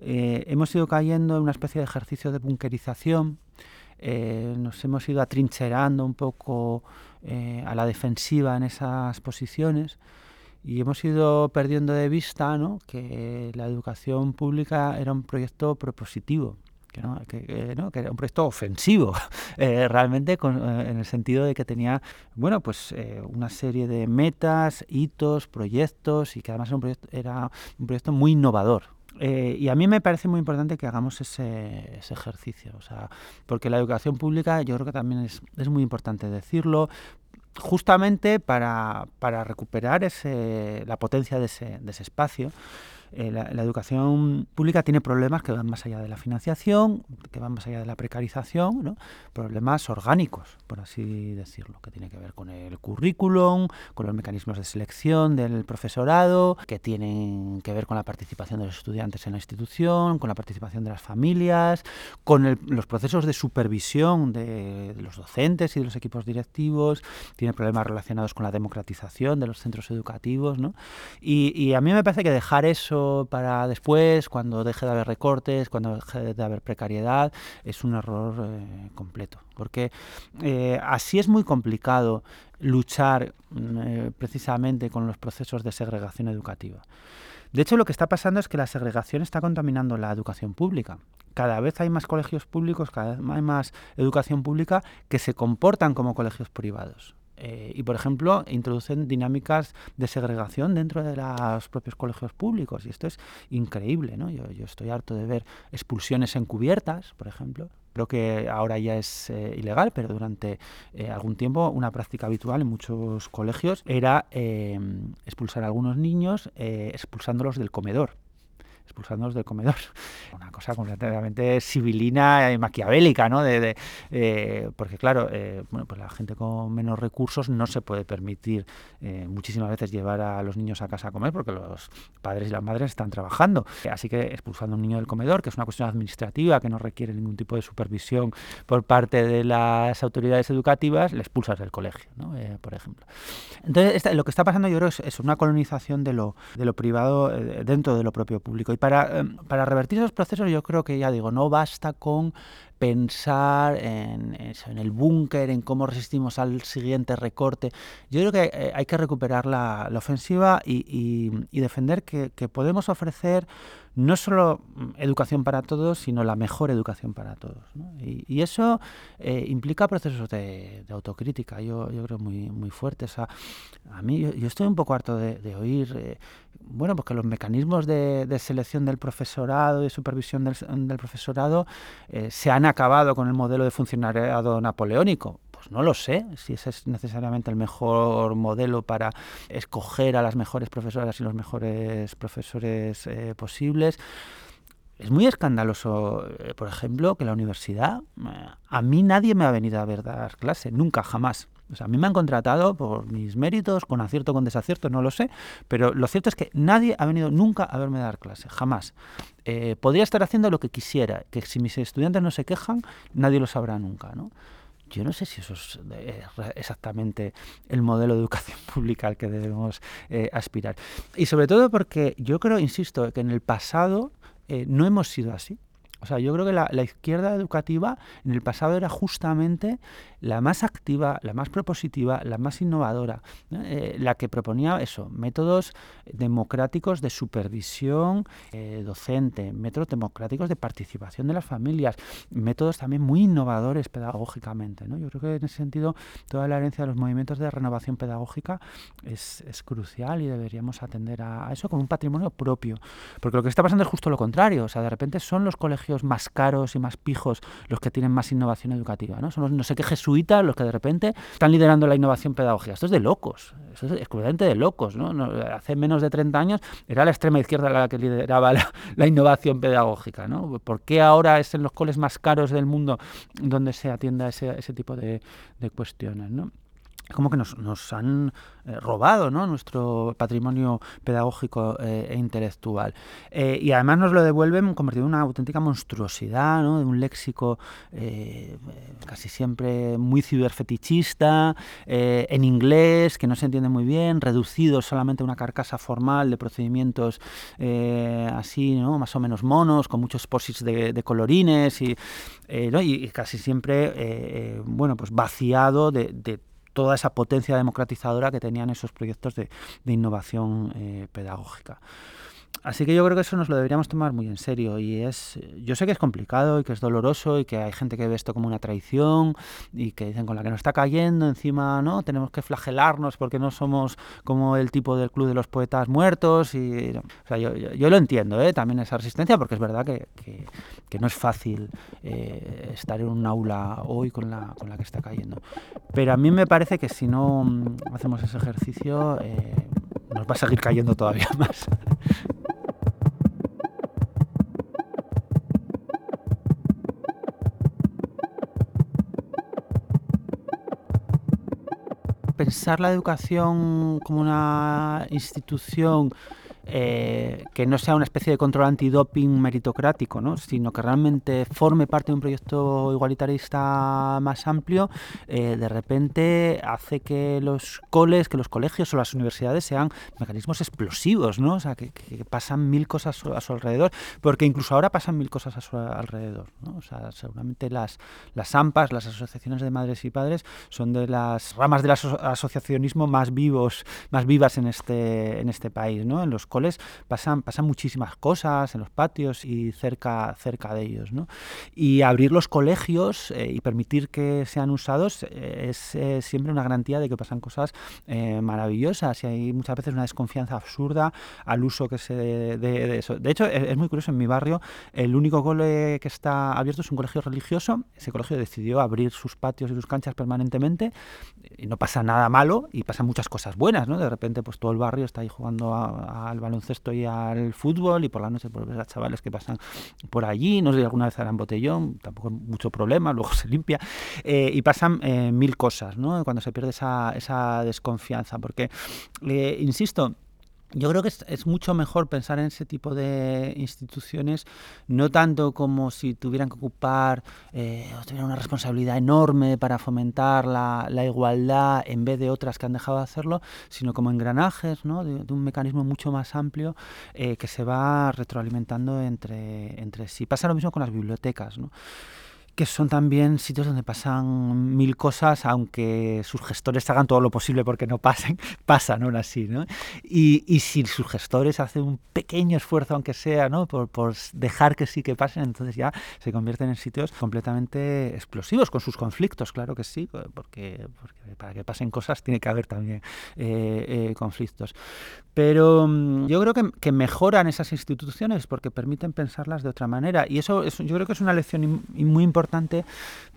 eh, hemos ido cayendo en una especie de ejercicio de bunkerización, eh, nos hemos ido atrincherando un poco a la defensiva en esas posiciones y hemos ido perdiendo de vista ¿no? que la educación pública era un proyecto propositivo, que, era un proyecto ofensivo, <laughs> eh, realmente eh, en el sentido de que tenía, bueno, pues eh, una serie de metas, hitos, proyectos y que además era un proyecto, era un proyecto muy innovador. y a mí me parece muy importante que hagamos ese, ejercicio, o sea, porque la educación pública yo creo que también es, es muy importante decirlo, justamente para, para recuperar ese, la potencia de ese, de ese espacio. Eh, la, educación pública tiene problemas que van más allá de la financiación, que van más allá de la precarización, problemas orgánicos, por así decirlo, que tiene que ver con el currículum, con los mecanismos de selección del profesorado, que tienen que ver con la participación de los estudiantes en la institución, con la participación de las familias, con los procesos de supervisión de, los docentes y de los equipos directivos, tiene problemas relacionados con la democratización de los centros educativos, y a mí me parece que dejar eso para después, cuando deje de haber recortes, cuando deje de haber precariedad, es un error eh, completo. Porque eh, así es muy complicado luchar mm, eh, precisamente con los procesos de segregación educativa. De hecho, lo que está pasando es que la segregación está contaminando la educación pública. Cada vez hay más colegios públicos, cada vez hay más educación pública que se comportan como colegios privados. Eh, y, por ejemplo, introducen dinámicas de segregación dentro de los propios colegios públicos. Y esto es increíble. ¿no? Yo, estoy harto de ver expulsiones encubiertas, por ejemplo. Creo que ahora ya es eh, ilegal, pero durante eh, algún tiempo una práctica habitual en muchos colegios era expulsar a algunos niños expulsándolos del comedor expulsándolos del comedor. <laughs> Una cosa completamente civilina y maquiavélica, ¿no? De, eh, porque claro, eh, bueno, pues la gente con menos recursos no se puede permitir eh, muchísimas veces llevar a los niños a casa a comer porque los padres y las madres están trabajando. Así que expulsando a un niño del comedor, que es una cuestión administrativa que no requiere ningún tipo de supervisión por parte de las autoridades educativas, le expulsas del colegio, ¿no? por ejemplo. Entonces, lo que está pasando yo creo es, es una colonización de lo, de lo privado dentro de lo propio público. Para, em, para revertir esos procesos yo creo que ya digo, no basta con pensar en, en el búnker, en cómo resistimos al siguiente recorte. Yo creo que eh, hay que recuperar la, ofensiva y, defender que, podemos ofrecer no solo mm, educación para todos, sino la mejor educación para todos. Y, eso eh, implica procesos de, autocrítica, yo, yo, creo muy, muy fuertes. a mí yo, estoy un poco harto de, oír, eh, bueno, porque los mecanismos de, selección del profesorado y supervisión del, del profesorado se han acabado con el modelo de funcionariado napoleónico. No lo sé si ese es necesariamente el mejor modelo para escoger a las mejores profesoras y los mejores profesores eh, posibles. Es muy escandaloso, eh, por ejemplo, que la universidad, eh, a mí nadie me ha venido a ver dar clase, nunca, jamás. A mí me han contratado por mis méritos, con acierto, con desacierto, no lo sé, pero lo cierto es que nadie ha venido nunca a verme dar clase, jamás. Podría estar haciendo lo que quisiera, que si mis estudiantes no se quejan, nadie lo sabrá nunca, ¿no? Yo no sé si eso es eh, exactamente el modelo de educación <laughs> pública al que debemos eh, aspirar. Y sobre todo porque yo creo, insisto, que en el pasado no hemos sido así. O sea, yo creo que la, izquierda educativa en el pasado era justamente la más activa, la más propositiva, la más innovadora, eh, la que proponía eso, métodos democráticos de supervisión eh, docente, métodos democráticos de participación de las familias, métodos también muy innovadores pedagógicamente. Yo creo que en ese sentido toda la herencia de los movimientos de renovación pedagógica es, crucial y deberíamos atender a, a eso como un patrimonio propio. Porque lo que está pasando es justo lo contrario. O sea, de repente son los colegios más caros y más pijos los que tienen más innovación educativa, ¿no? Son los no sé qué jesuitas los que de repente están liderando la innovación pedagógica. Esto es de locos, eso es excluyente de locos. Hace menos de 30 años era la extrema izquierda la que lideraba <laughs> la, innovación pedagógica, ¿no? ¿Por qué ahora es en los coles más caros del mundo donde se atienda ese, tipo de, cuestiones. Como que nos, nos han eh, robado ¿no? nuestro patrimonio pedagógico eh, e intelectual. Eh, y además nos lo devuelven convertido en una auténtica monstruosidad, ¿no? de un léxico casi siempre muy ciberfetichista, en inglés, que no se entiende muy bien, reducido solamente a una carcasa formal de procedimientos así, ¿no? más o menos monos, con muchos posits de, colorines y, casi siempre bueno, pues vaciado de toda esa potencia democratizadora que tenían esos proyectos de, innovación eh, pedagógica. Así que yo creo que eso nos lo deberíamos tomar muy en serio y es yo sé que es complicado y que es doloroso y que hay gente que ve esto como una traición y que dicen con la que nos está cayendo encima, ¿no? Tenemos que flagelarnos porque no somos como el tipo del club de los poetas muertos y o sea, yo, lo entiendo, ¿eh? también esa resistencia porque es verdad que, que, no es fácil eh, estar en un aula hoy con la, con la que está cayendo. Pero a mí me parece que si no mm, hacemos ese ejercicio eh, nos va a seguir cayendo todavía <laughs> más. Pensar la educación como una institución eh, que no sea una especie de control antidoping meritocrático, ¿no? sino que realmente forme parte de un proyecto igualitarista más amplio, eh, de repente hace que los coles, que los colegios o las universidades sean mecanismos explosivos, ¿no? o sea, que, pasan mil cosas a su alrededor, porque incluso ahora pasan mil cosas a su alrededor. ¿no? O sea, seguramente las, las AMPAs, las asociaciones de madres y padres, son de las ramas del asociacionismo más vivos, más vivas en este, en este país, ¿no? En los pasan, pasan muchísimas cosas en los patios y cerca, cerca de ellos. ¿no? Y abrir los colegios eh, y permitir que sean usados eh, es eh, siempre una garantía de que pasan cosas maravillosas y hay muchas veces una desconfianza absurda al uso que se de, de eso. De hecho, es, muy curioso, en mi barrio el único cole que está abierto es un colegio religioso. Ese colegio decidió abrir sus patios y sus canchas permanentemente y no pasa nada malo y pasan muchas cosas buenas. ¿no? De repente pues todo el barrio está ahí jugando al baloncesto y al fútbol y por la noche por ver a chavales que pasan por allí, no sé si alguna vez harán botellón, tampoco mucho problema, <laughs> luego se limpia, eh, y pasan eh, mil cosas, ¿no? Cuando se pierde esa, esa desconfianza, porque, eh, insisto, yo creo que es, mucho mejor pensar en ese tipo de instituciones, no tanto como si tuvieran que ocupar eh, o tuvieran una responsabilidad enorme para fomentar la, igualdad en vez de otras que han dejado de hacerlo, sino como engranajes ¿no? de, un mecanismo mucho más amplio eh, que se va retroalimentando entre, entre sí. Pasa lo mismo con las bibliotecas. ¿no? Que son también sitios donde pasan mil cosas, aunque sus gestores hagan todo lo posible porque no pasen, <laughs> pasan aún así, ¿no? Y, y si sus gestores hacen un pequeño esfuerzo, aunque sea, ¿no? Por, por, dejar que sí que pasen, entonces ya se convierten en sitios completamente explosivos, con sus conflictos, claro que sí, porque, porque para que pasen cosas tiene que haber también eh, eh, conflictos. Pero mm, yo creo que, que, mejoran esas instituciones porque permiten pensarlas de otra manera, y eso, eso yo creo que es una lección muy importante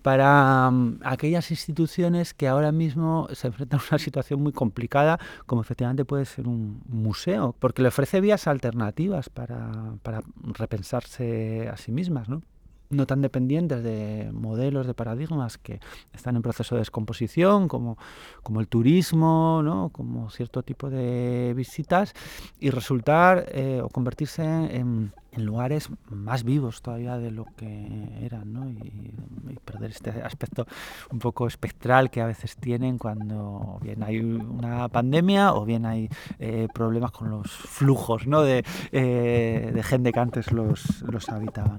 para mm, aquellas instituciones que ahora mismo se enfrentan a una situación muy complicada, como efectivamente puede ser un museo, porque le ofrece vías alternativas para, para repensarse a sí mismas, ¿no? No tan dependientes de modelos, de paradigmas que están en proceso de descomposición, como, como el turismo, ¿no? como cierto tipo de visitas, y resultar eh, o convertirse en, lugares más vivos todavía de lo que eran, ¿no? y, perder este aspecto un poco espectral que a veces tienen cuando bien hay una pandemia o bien hay eh, problemas con los flujos ¿no? de, eh, de gente que antes los, los habitaban.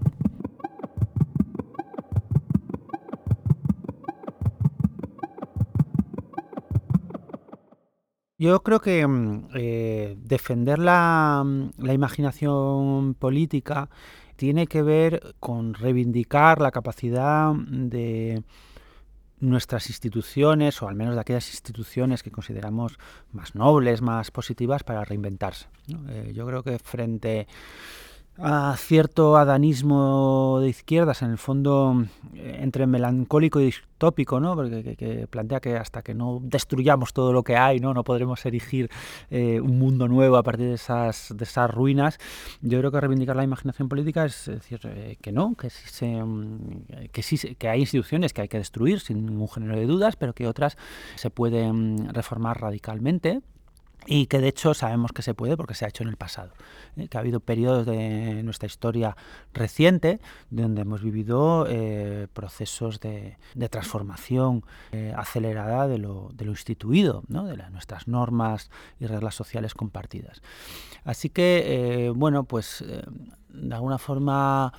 Yo creo que mm, eh, defender la, mm, la, imaginación política tiene que ver con reivindicar la capacidad de nuestras instituciones, o al menos de aquellas instituciones que consideramos más nobles, más positivas, para reinventarse. Eh, yo creo que frente a cierto adanismo de izquierdas, en el fondo eh, entre melancólico y distópico, ¿no? Porque, que, plantea que hasta que no destruyamos todo lo que hay, no, no podremos erigir eh, un mundo nuevo a partir de esas, ruinas. Yo creo que reivindicar la imaginación política es decir eh, que no, que sí, se, que sí que hay instituciones que hay que destruir sin ningún género de dudas, pero que otras se pueden reformar radicalmente y que de hecho sabemos que se puede porque se ha hecho en el pasado, ¿eh? que ha habido periodos de nuestra historia reciente donde hemos vivido eh, procesos de, transformación eh, acelerada de lo, instituido, ¿no? de nuestras normas y reglas sociales compartidas. Así que, bueno, pues de alguna forma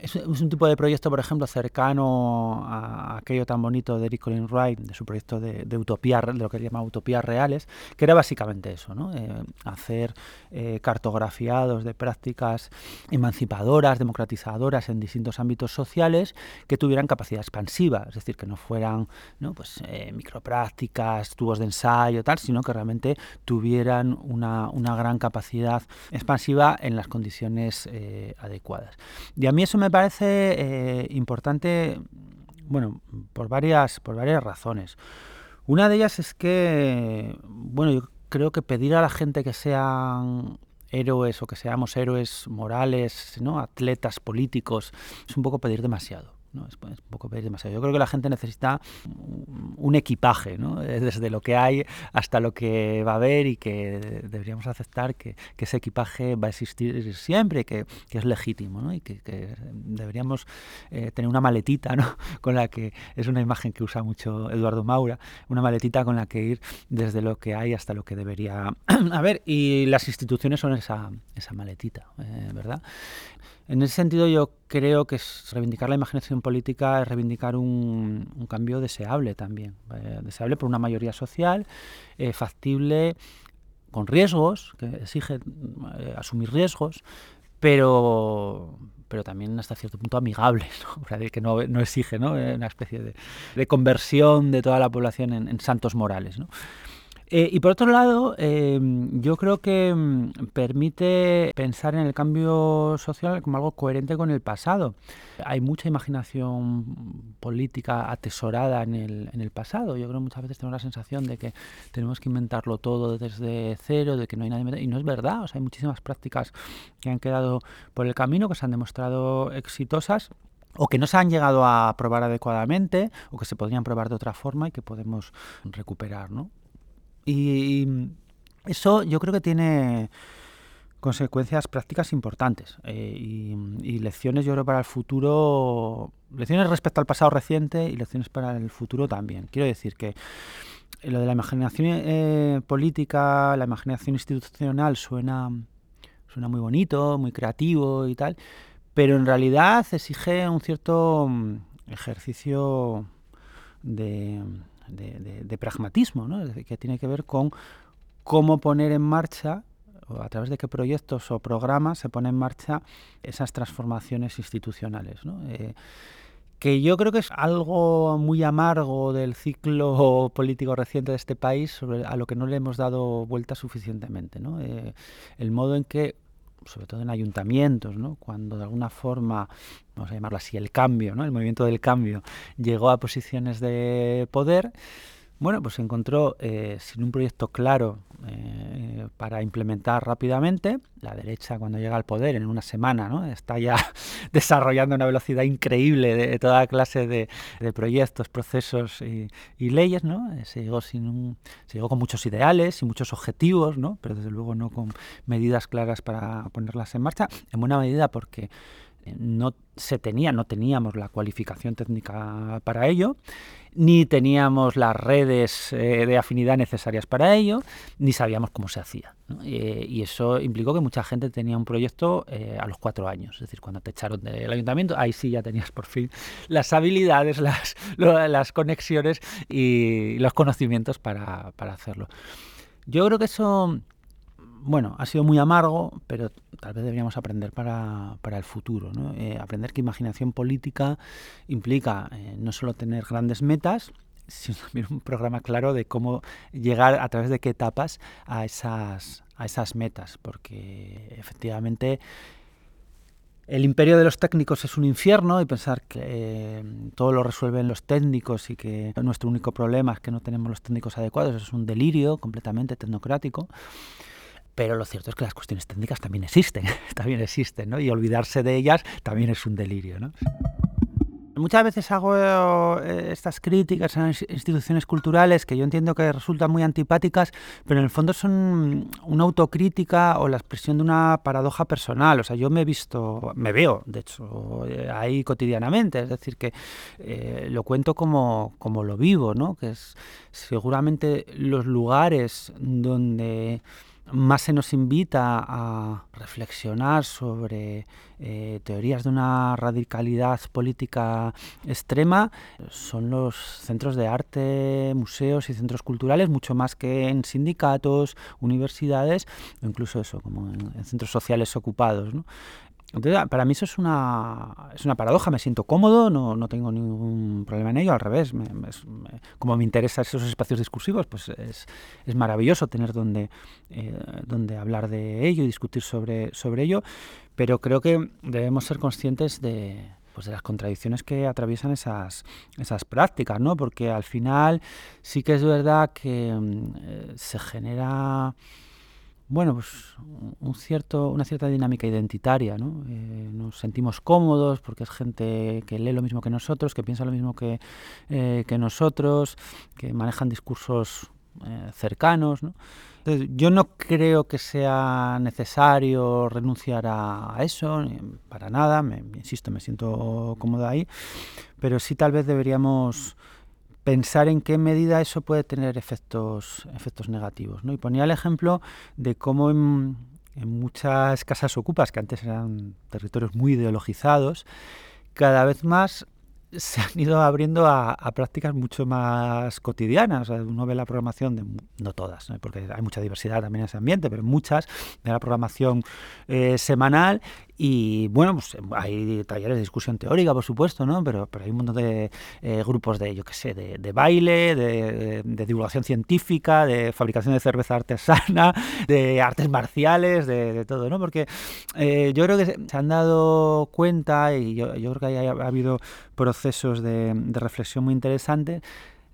es, un tipo de proyecto, por ejemplo, cercano a, aquello tan bonito de Eric Colin Wright, de su proyecto de, utopía, de lo que él llama utopías reales, que era básicamente eso, ¿no? Eh, hacer eh, cartografiados de prácticas emancipadoras, democratizadoras en distintos ámbitos sociales que tuvieran capacidad expansiva, es decir, que no fueran ¿no? Pues, eh, microprácticas, tubos de ensayo, tal, sino que realmente tuvieran una, una gran capacidad expansiva en las condiciones adecuadas. Y a mí eso me parece eh, importante, bueno, por varias, por varias razones. Una de ellas es que, bueno, yo creo que pedir a la gente que sean héroes o que seamos héroes morales, ¿no? atletas políticos, es un poco pedir demasiado. ¿No? Es, un poco pedir demasiado. Yo creo que la gente necesita un equipaje, ¿no? desde lo que hay hasta lo que va a haber y que deberíamos aceptar que, ese equipaje va a existir siempre, que, que es legítimo ¿no? y que, que deberíamos eh, tener una maletita ¿no? <laughs> con la que, es una imagen que usa mucho Eduardo Maura, una maletita con la que ir desde lo que hay hasta lo que debería <clears throat> haber y las instituciones son esa, esa maletita, eh, ¿verdad? En ese sentido yo creo que reivindicar la imaginación política es reivindicar un, cambio deseable también, eh, deseable por una mayoría social, eh, factible, con riesgos, que exige eh, asumir riesgos, pero, pero también hasta cierto punto amigable, ¿no? <laughs> que no, exige una especie de, conversión de toda la población en, en santos morales. ¿no? Eh, y por otro lado, em, yo creo que mm, permite pensar en el cambio social como algo coherente con el pasado. Hay mucha imaginación política atesorada en el, en el pasado. Yo creo que muchas veces tenemos la sensación de que tenemos que inventarlo todo desde cero, de que no hay nadie. Y no es verdad. O sea, hay muchísimas prácticas que han quedado por el camino, que se han demostrado exitosas o que no se han llegado a probar adecuadamente o que se podrían probar de otra forma y que podemos recuperar, ¿no? Y eso yo creo que tiene consecuencias prácticas importantes eh, y, lecciones yo creo para el futuro, lecciones respecto al pasado reciente y lecciones para el futuro también. Quiero decir que lo de la imaginación eh, política, la imaginación institucional suena, suena muy bonito, muy creativo y tal, pero en realidad exige un cierto mm, ejercicio de de, pragmatismo, ¿no? que tiene que ver con cómo poner en marcha o a través de qué proyectos o programas se ponen en marcha esas transformaciones institucionales. Eh, que yo creo que es algo muy amargo del ciclo político reciente de este país sobre, a lo que no le hemos dado vuelta suficientemente. ¿no? Eh, el modo en que sobre todo en ayuntamientos, ¿no? cuando de alguna forma, vamos a llamarlo así, el cambio, ¿no? el movimiento del cambio llegó a posiciones de poder, bueno, pues se encontró eh, sin un proyecto claro eh, para implementar rápidamente. La derecha, cuando llega al poder en una semana, ¿no? está ya <laughs> desarrollando una velocidad increíble de, toda clase de, proyectos, procesos y, leyes. ¿no? Eh, se, llegó sin un, se llegó con muchos ideales y muchos objetivos, ¿no? pero desde luego no con medidas claras para ponerlas en marcha, en buena medida porque no se tenía, no teníamos la cualificación técnica para ello, ni teníamos las redes eh, de afinidad necesarias para ello, ni sabíamos cómo se hacía. Y eso implicó que mucha gente tenía un proyecto eh, a los cuatro años, es decir, cuando te echaron del ayuntamiento, ahí sí ya tenías por fin las habilidades, las, las conexiones y los conocimientos para, para hacerlo. Yo creo que eso bueno, ha sido muy amargo, pero tal vez deberíamos aprender para, para el futuro. ¿no? Eh, aprender que imaginación política implica eh, no solo tener grandes metas, sino también un programa claro de cómo llegar a través de qué etapas a esas, a esas metas, porque efectivamente el imperio de los técnicos es un infierno y pensar que eh, todo lo resuelven los técnicos y que nuestro único problema es que no tenemos los técnicos adecuados es un delirio completamente tecnocrático. Pero lo cierto es que las cuestiones técnicas también existen, <laughs> también existen, ¿no? Y olvidarse de ellas también es un delirio, ¿no? Muchas veces hago eh, estas críticas a instituciones culturales que yo entiendo que resultan muy antipáticas, pero en el fondo son una autocrítica o la expresión de una paradoja personal. O sea, yo me he visto, me veo, de hecho, eh, ahí cotidianamente. Es decir, que eh, lo cuento como, como lo vivo, ¿no? Que es seguramente los lugares donde más se nos invita a reflexionar sobre eh, teorías de una radicalidad política extrema son los centros de arte, museos y centros culturales, mucho más que en sindicatos, universidades o incluso eso, como en, centros sociales ocupados. ¿no? Entonces, para mí eso es una, es una paradoja, me siento cómodo, no, no tengo ningún problema en ello, al revés, como me interesan esos espacios discursivos, pues es, es maravilloso tener donde, eh, donde hablar de ello y discutir sobre, sobre ello, pero creo que debemos ser conscientes de, pues de las contradicciones que atraviesan esas, esas prácticas, ¿no? Porque al final sí que es verdad que mm, eh, se genera bueno, pues un cierto, una cierta dinámica identitaria, ¿no? Eh, nos sentimos cómodos porque es gente que lee lo mismo que nosotros, que piensa lo mismo que, eh, que nosotros, que manejan discursos eh, cercanos, ¿no? Entonces, yo no creo que sea necesario renunciar a, eso, para nada, me, insisto, me siento cómodo ahí, pero sí tal vez deberíamos pensar en qué medida eso puede tener efectos, efectos negativos. ¿no? Y ponía el ejemplo de cómo en, muchas casas ocupas, que antes eran territorios muy ideologizados, cada vez más se han ido abriendo a, prácticas mucho más cotidianas. uno ve la programación de, no todas, porque hay mucha diversidad también en ese ambiente, pero muchas, de la programación eh, semanal y bueno, pues hay talleres de discusión teórica, por supuesto, ¿no? Pero, pero hay un montón de eh, grupos de, yo qué sé, de, baile, de, divulgación científica, de fabricación de cerveza artesana, <laughs> de artes marciales, de, todo, ¿no? Porque eh, yo creo que se han dado cuenta, y yo, yo creo que ha, ha habido procesos de, reflexión muy interesantes,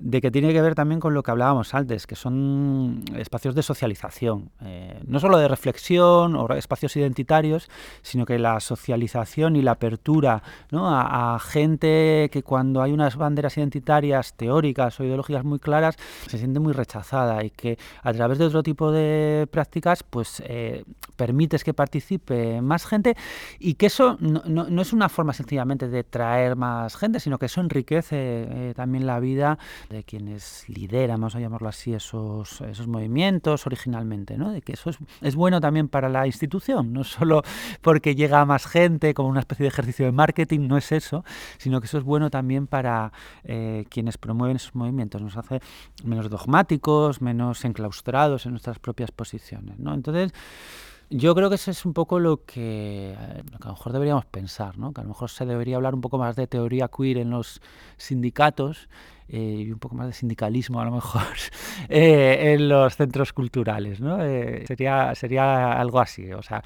de que tiene que ver también con lo que hablábamos antes, que son espacios de socialización, eh, no solo de reflexión o espacios identitarios, sino que la socialización y la apertura a, gente que cuando hay unas banderas identitarias teóricas o ideológicas muy claras se siente muy rechazada y que a través de otro tipo de prácticas pues eh, permites que participe más gente y que eso no, es una forma sencillamente de traer más gente, sino que eso enriquece eh, también la vida de quienes lideran, vamos a llamarlo así, esos, esos movimientos originalmente, ¿no? de que eso es, bueno también para la institución, no <laughs> solo porque llega a más gente como una especie de ejercicio de marketing, no es eso, sino que eso es bueno también para eh, quienes promueven esos movimientos, nos hace menos dogmáticos, menos enclaustrados en nuestras propias posiciones. ¿no? Entonces, yo creo que eso es un poco lo que, a lo mejor deberíamos pensar, ¿no? que a lo mejor se debería hablar un poco más de teoría queer en los sindicatos eh, y un poco más de sindicalismo a lo mejor <laughs> eh, en los centros culturales. ¿no? Eh, sería, sería algo así, o sea,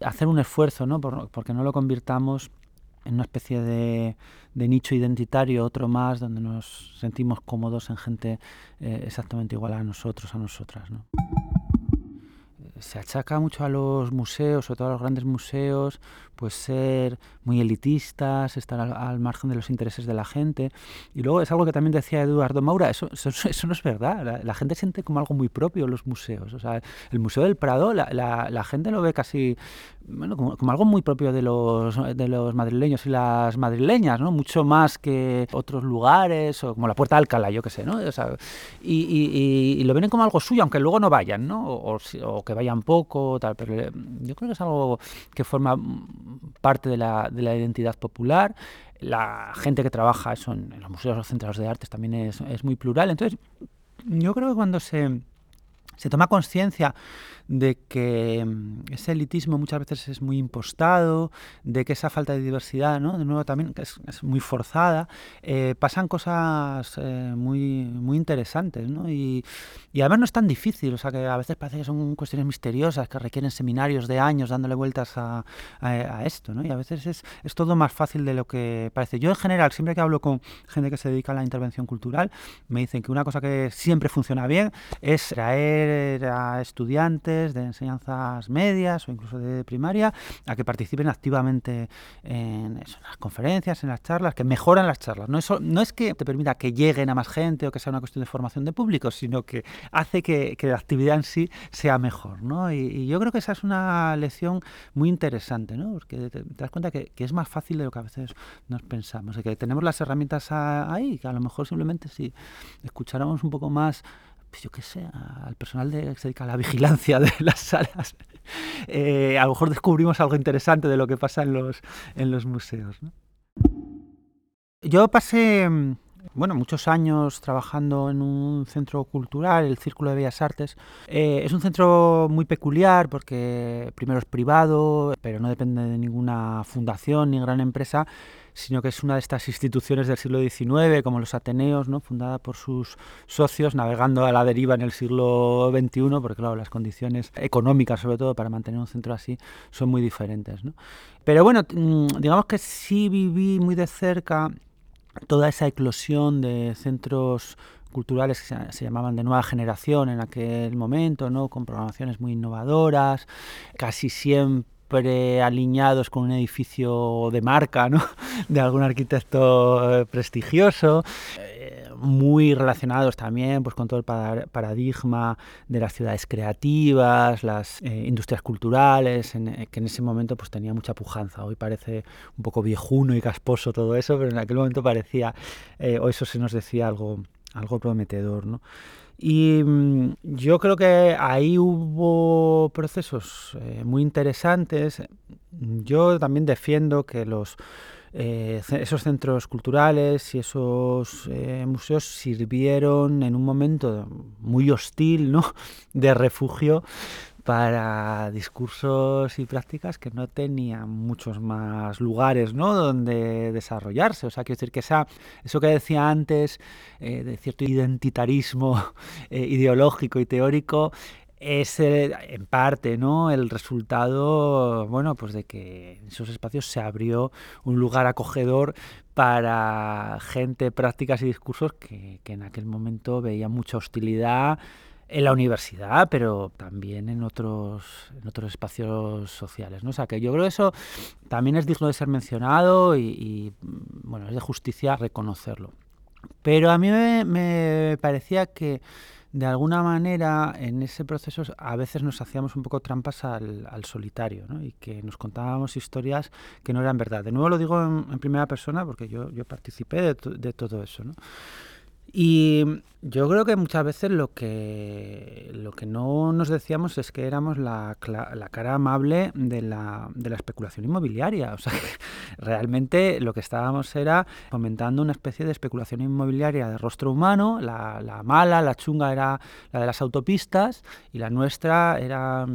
hacer un esfuerzo ¿no? porque no lo convirtamos en una especie de, de, nicho identitario, otro más, donde nos sentimos cómodos en gente exactamente igual a nosotros, a nosotras. ¿no? Se achaca mucho a los museos, sobre todo a los grandes museos, pues ser muy elitistas, estar al, margen de los intereses de la gente. Y luego es algo que también decía Eduardo Maura, eso, eso, <laughs> no es verdad. La, gente siente como algo muy propio los museos. O sea, el Museo del Prado, la, la, gente lo ve casi bueno, como, algo muy propio de los, de los madrileños y las madrileñas, ¿no? Mucho más que otros lugares, o como la Puerta de Alcalá, yo qué sé, ¿no? O sea, y, y, lo ven como algo suyo, aunque luego no vayan, ¿no? O, o que vayan poco, tal. Pero yo creo que es algo que forma parte de la, de la identidad popular. La gente que trabaja eso en, los museos o centros de artes también es, es muy plural. Entonces, yo creo que cuando se, se toma conciencia de que mm, ese elitismo muchas veces es muy impostado, de que esa falta de diversidad, ¿no? de nuevo también es, es muy forzada, eh, pasan cosas eh, muy, muy interesantes. ¿no? Y, y, además no es tan difícil, o sea que a veces parece que son cuestiones misteriosas que requieren seminarios de años dándole vueltas a, a, esto. ¿no? Y a veces es, es, todo más fácil de lo que parece. Yo en general, siempre que hablo con gente que se dedica a la intervención cultural, me dicen que una cosa que siempre funciona bien es traer a estudiantes, de enseñanzas medias o incluso de primaria a que participen activamente en, las conferencias, en las charlas, que mejoran las charlas. No, eso, no es que te permita que lleguen a más gente o que sea una cuestión de formación de público, sino que hace que, la actividad en sí sea mejor. ¿no? Y, yo creo que esa es una lección muy interesante, ¿no? porque te, das cuenta que, es más fácil de lo que a veces nos pensamos, que tenemos las herramientas ahí, que a lo mejor simplemente si escucháramos un poco más pues yo qué sé, al personal de, que se dedica a la <laughs> vigilancia de las salas, <laughs> eh, a lo mejor descubrimos algo interesante de lo que pasa en los, en los museos. Yo pasé bueno, muchos años trabajando en un centro cultural, el Círculo de Bellas Artes. Eh, es un centro muy peculiar porque primero es privado, pero no depende de ninguna fundación ni gran empresa, sino que es una de estas instituciones del siglo XIX, como los Ateneos, ¿no? fundada por sus socios, navegando a la deriva en el siglo XXI, porque claro, las condiciones económicas, sobre todo, para mantener un centro así, son muy diferentes. ¿no? Pero bueno, mm, digamos que sí viví muy de cerca toda esa eclosión de centros culturales que se, llamaban de nueva generación en aquel momento, ¿no? con programaciones muy innovadoras, casi siempre alineados con un edificio de marca, ¿no? <laughs> de algún arquitecto eh, prestigioso muy relacionados también pues, con todo el paradigma de las ciudades creativas, las eh, industrias culturales, eh, que en ese momento pues, tenía mucha pujanza. Hoy parece un poco viejuno y casposo todo eso, pero en aquel momento parecía, eh, o eso se nos decía algo, algo prometedor. ¿no? Y mm, yo creo que ahí hubo procesos muy interesantes. Yo también defiendo que los eh, esos centros culturales y esos eh, museos sirvieron en un momento muy hostil, ¿no? <laughs> de refugio para discursos y prácticas que no tenían muchos más lugares ¿no? donde desarrollarse. O sea, quiero decir que esa, eso que decía antes eh, de cierto identitarismo <laughs> ideológico y teórico es en parte ¿no? el resultado bueno pues de que en esos espacios se abrió un lugar acogedor para gente prácticas y discursos que, en aquel momento veía mucha hostilidad en la universidad, pero también en otros, en otros espacios sociales. ¿no? O sea, que yo creo que eso también es digno de ser mencionado y, bueno, es de justicia reconocerlo. Pero a mí me parecía que de alguna manera en ese proceso a veces nos hacíamos un poco trampas al, solitario ¿no? y que nos contábamos historias que no eran verdad. De nuevo lo digo en, primera persona porque yo, yo participé de, de todo eso. ¿no? Y yo creo que muchas veces lo que, lo que no nos decíamos es que éramos la, la cara amable de la, de la, especulación inmobiliaria. O sea, <laughs> realmente lo que estábamos era fomentando una especie de especulación inmobiliaria de rostro humano. La, la mala, la chunga era la de las autopistas y la nuestra era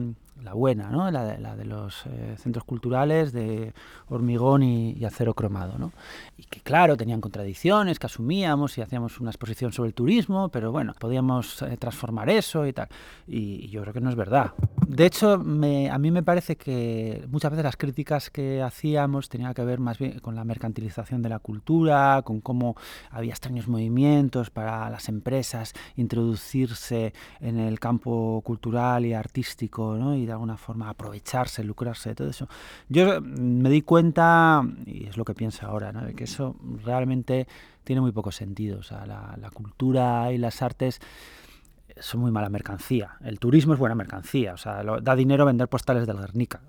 la buena, ¿no? la, de, los eh, centros culturales de hormigón y, acero cromado. ¿no? Y que claro, tenían contradicciones que asumíamos y hacíamos una exposición sobre el turismo, pero bueno, podíamos eh, transformar eso y tal. Y, yo creo que no es verdad. De hecho, a mí me parece que muchas veces las críticas que hacíamos tenían que ver más bien con la mercantilización de la cultura, con cómo había extraños movimientos para las empresas introducirse en el campo cultural y artístico ¿no? De alguna forma aprovecharse, lucrarse de todo eso. Yo me di cuenta, y es lo que pienso ahora, que eso realmente tiene muy poco sentido. O sea, la, cultura y las artes son muy mala mercancía. El turismo es buena mercancía, o sea, da dinero vender postales del Guernica,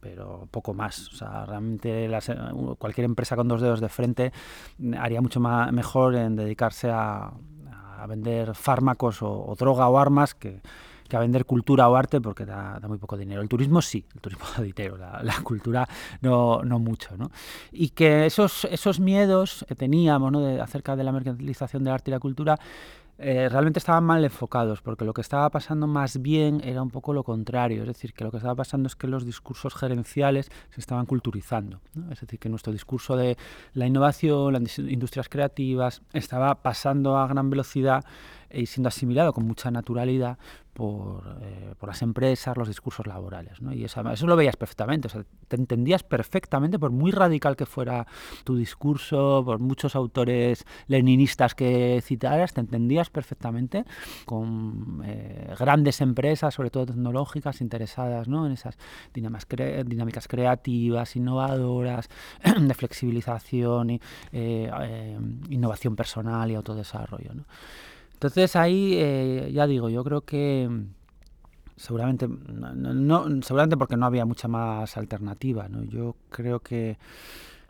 pero poco más. O sea, realmente cualquier empresa con dos dedos de frente haría mucho más, mejor en dedicarse a, vender fármacos o droga o armas que, que a vender cultura o arte porque da, muy poco dinero. El turismo sí, el turismo da <laughs> dinero, la, cultura no, no mucho. ¿no? Y que esos, esos miedos que teníamos ¿no? de, acerca de la mercantilización del arte y la cultura eh, realmente estaban mal enfocados, porque lo que estaba pasando más bien era un poco lo contrario, es decir, que lo que estaba pasando es que los discursos gerenciales se estaban culturizando, es decir, que nuestro discurso de la innovación, las industrias creativas, estaba pasando a gran velocidad y siendo asimilado con mucha naturalidad por, eh, por las empresas, los discursos laborales. ¿no? Y eso, eso, lo veías perfectamente, o sea, te entendías perfectamente, por muy radical que fuera tu discurso, por muchos autores leninistas que citaras, te entendías perfectamente con eh, grandes empresas, sobre todo tecnológicas, interesadas ¿no? en esas dinámicas creativas, innovadoras, <clears throat> de flexibilización, y, eh, innovación personal y autodesarrollo. ¿no? Entonces ahí, eh, ya digo, yo creo que seguramente, no, seguramente porque no había mucha más alternativa, ¿no? Yo creo que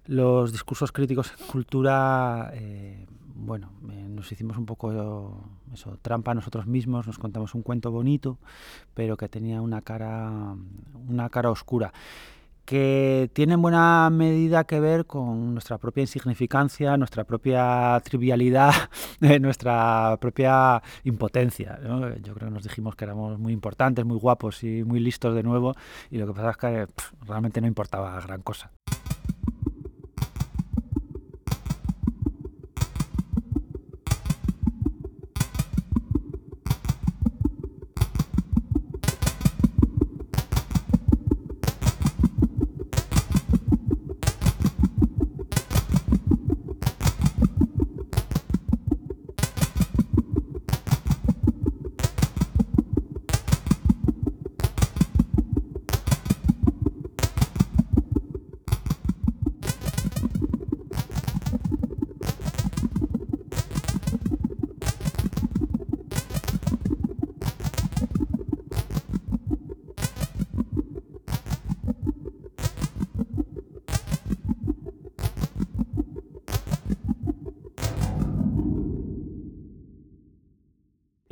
los discursos críticos en cultura, eh, bueno, nos hicimos un poco eso, trampa nosotros mismos, nos contamos un cuento bonito, pero que tenía una cara, una cara oscura que tiene en buena medida que ver con nuestra propia insignificancia, nuestra propia trivialidad, <laughs> nuestra propia impotencia. Yo creo que nos dijimos que éramos muy importantes, muy guapos y muy listos de nuevo, y lo que pasa es que realmente no importaba gran cosa.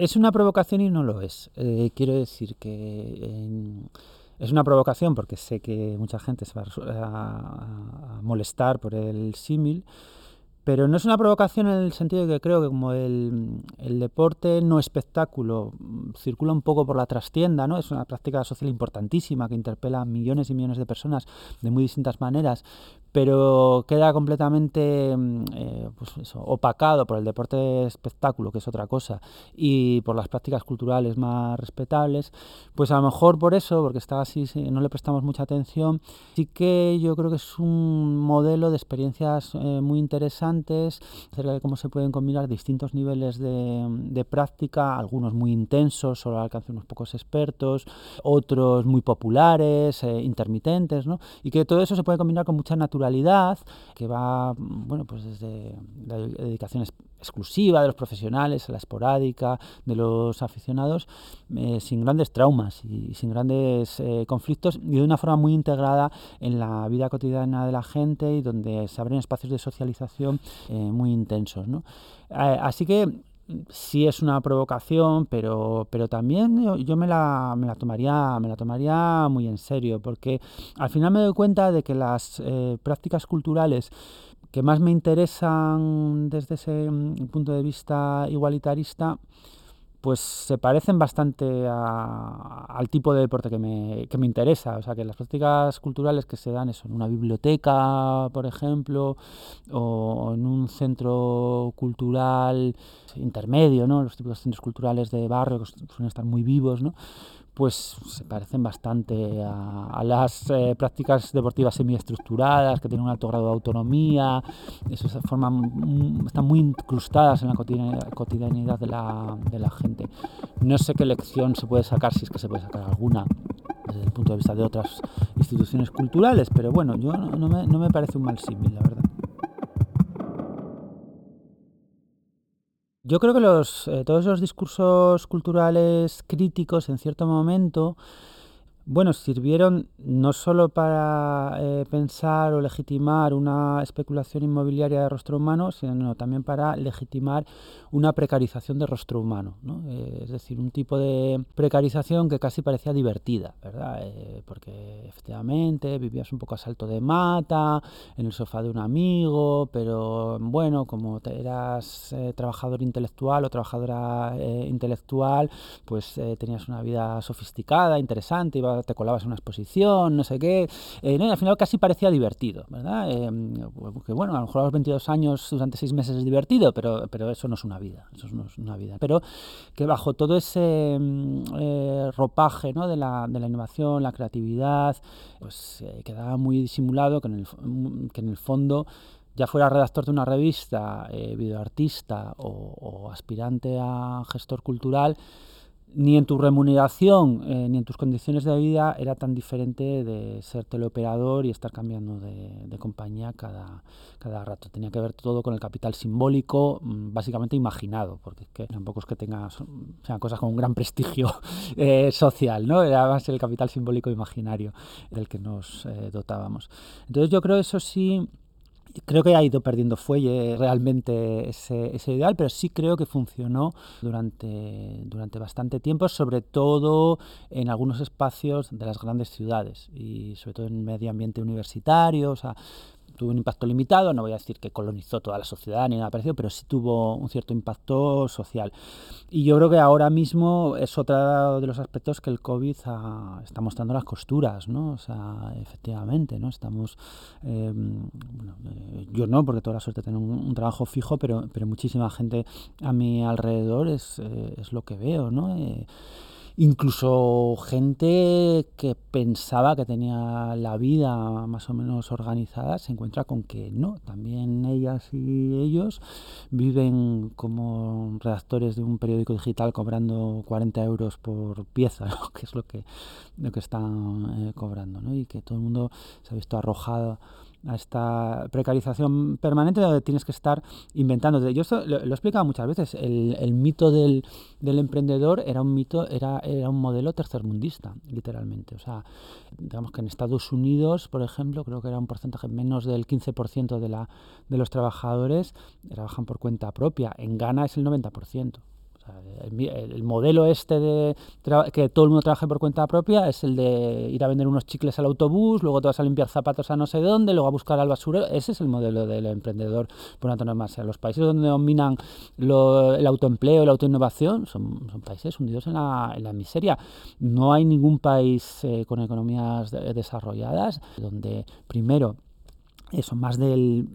Es una provocación y no lo es. Eh, quiero decir que es una provocación porque sé que mucha gente se va a, molestar por el símil, pero no es una provocación en el sentido de que creo que como el, deporte no espectáculo circula un poco por la trastienda, ¿no? es una práctica social importantísima que interpela a millones y millones de personas de muy distintas maneras, pero queda completamente mm, eh, pues opacado por el deporte de espectáculo, que es otra cosa, y por las prácticas culturales más respetables, pues a lo mejor por eso, porque está así, no le prestamos mucha atención, sí que yo creo que es un modelo de experiencias eh, muy acerca de cómo se pueden combinar distintos niveles de, práctica, algunos muy intensos, solo al alcance unos pocos expertos, otros muy populares, eh, intermitentes, ¿no? y que todo eso se puede combinar con mucha naturaleza que va bueno, pues desde la dedicación exclusiva de los profesionales a la esporádica de los aficionados, eh, sin grandes traumas y sin grandes eh, conflictos y de una forma muy integrada en la vida cotidiana de la gente y donde se abren espacios de socialización eh, muy intensos. así que sí es una provocación, pero, pero también yo, me, la, me, la, tomaría, me la tomaría muy en serio, porque al final me doy cuenta de que las prácticas culturales que más me interesan desde ese mm, punto de vista igualitarista, pues se parecen bastante al tipo de deporte que me, que me, interesa. O sea, que las prácticas culturales que se dan eso, en una biblioteca, por ejemplo, o en un centro cultural intermedio, ¿no? los típicos centros culturales de barrio que suelen estar muy vivos, ¿no? Pues se parecen bastante a, las eh, prácticas deportivas semiestructuradas, que tienen un alto grado de autonomía, eso se forman, están muy incrustadas en la cotidianidad de la, de la gente. No sé qué lección se puede sacar, si es que se puede sacar alguna, desde el punto de vista de otras instituciones culturales, pero bueno, yo no, me, no me parece un mal símil, la verdad. Yo creo que los, eh, todos los discursos culturales críticos en cierto momento bueno, sirvieron no solo para eh, pensar o legitimar una especulación inmobiliaria de rostro humano, sino también para legitimar una precarización de rostro humano. ¿no? Eh, es decir, un tipo de precarización que casi parecía divertida, ¿verdad? Eh, porque efectivamente vivías un poco a salto de mata, en el sofá de un amigo, pero bueno, como eras trabajador intelectual o trabajadora intelectual, pues tenías una vida sofisticada, interesante, te colabas en una exposición, no sé qué, eh, al final casi parecía divertido, ¿verdad? Eh, que bueno, a lo mejor a los 22 años durante seis meses es divertido, pero, eso no es una vida, eso no es una vida. Pero que bajo todo ese mm, eh, ropaje ¿no? de, la, de la innovación, la creatividad, pues quedaba muy disimulado que en el, que en el fondo ya fuera redactor de una revista, videoartista o aspirante a gestor cultural, ni en tu remuneración eh, ni en tus condiciones de vida era tan diferente de ser teleoperador y estar cambiando de, compañía cada, cada, rato. Tenía que ver todo con el capital simbólico, mm, básicamente imaginado, porque es que tampoco es que tenga sean cosas con un gran prestigio <laughs> eh, social, ¿no? Era más el capital simbólico imaginario del que nos eh, dotábamos. Entonces yo creo eso sí Creo que ha ido perdiendo fuelle realmente ese, ese, ideal, pero sí creo que funcionó durante, durante bastante tiempo, sobre todo en algunos espacios de las grandes ciudades y sobre todo en medio ambiente universitario. O sea, tuvo un impacto limitado, no voy a decir que colonizó toda la sociedad ni nada parecido, pero sí tuvo un cierto impacto social. Y yo creo que ahora mismo es otro de los aspectos que el COVID está mostrando las costuras, ¿no? O sea, efectivamente, ¿no? Estamos, em, eh, yo no, porque toda la suerte tengo un, trabajo fijo, pero, pero muchísima gente a mi alrededor es, eh, es lo que veo, ¿no? Eh, incluso gente que pensaba que tenía la vida más o menos organizada se encuentra con que no, también ellas y ellos viven como redactores de un periódico digital cobrando 40 euros por pieza, <laughs> que es lo que, lo que están eh, cobrando, ¿no? y que todo el mundo se ha visto arrojado a esta precarización permanente donde tienes que estar inventando. Yo esto lo, he explicado muchas veces. El, el mito del, del, emprendedor era un mito, era, era un modelo tercermundista, literalmente. O sea, digamos que en Estados Unidos, por ejemplo, creo que era un porcentaje menos del 15% de, la, de los trabajadores trabajan por cuenta propia. En Ghana es el 90% el, modelo este de que todo el mundo trabaje por cuenta propia es el de ir a vender unos chicles al autobús, luego te vas a limpiar zapatos a no sé dónde, luego a buscar al basurero. Ese es el modelo del emprendedor por antonomasia. Los países donde dominan el autoempleo, la autoinnovación, son, países hundidos en la, en la, miseria. No hay ningún país eh, con economías desarrolladas donde, primero, eso, más del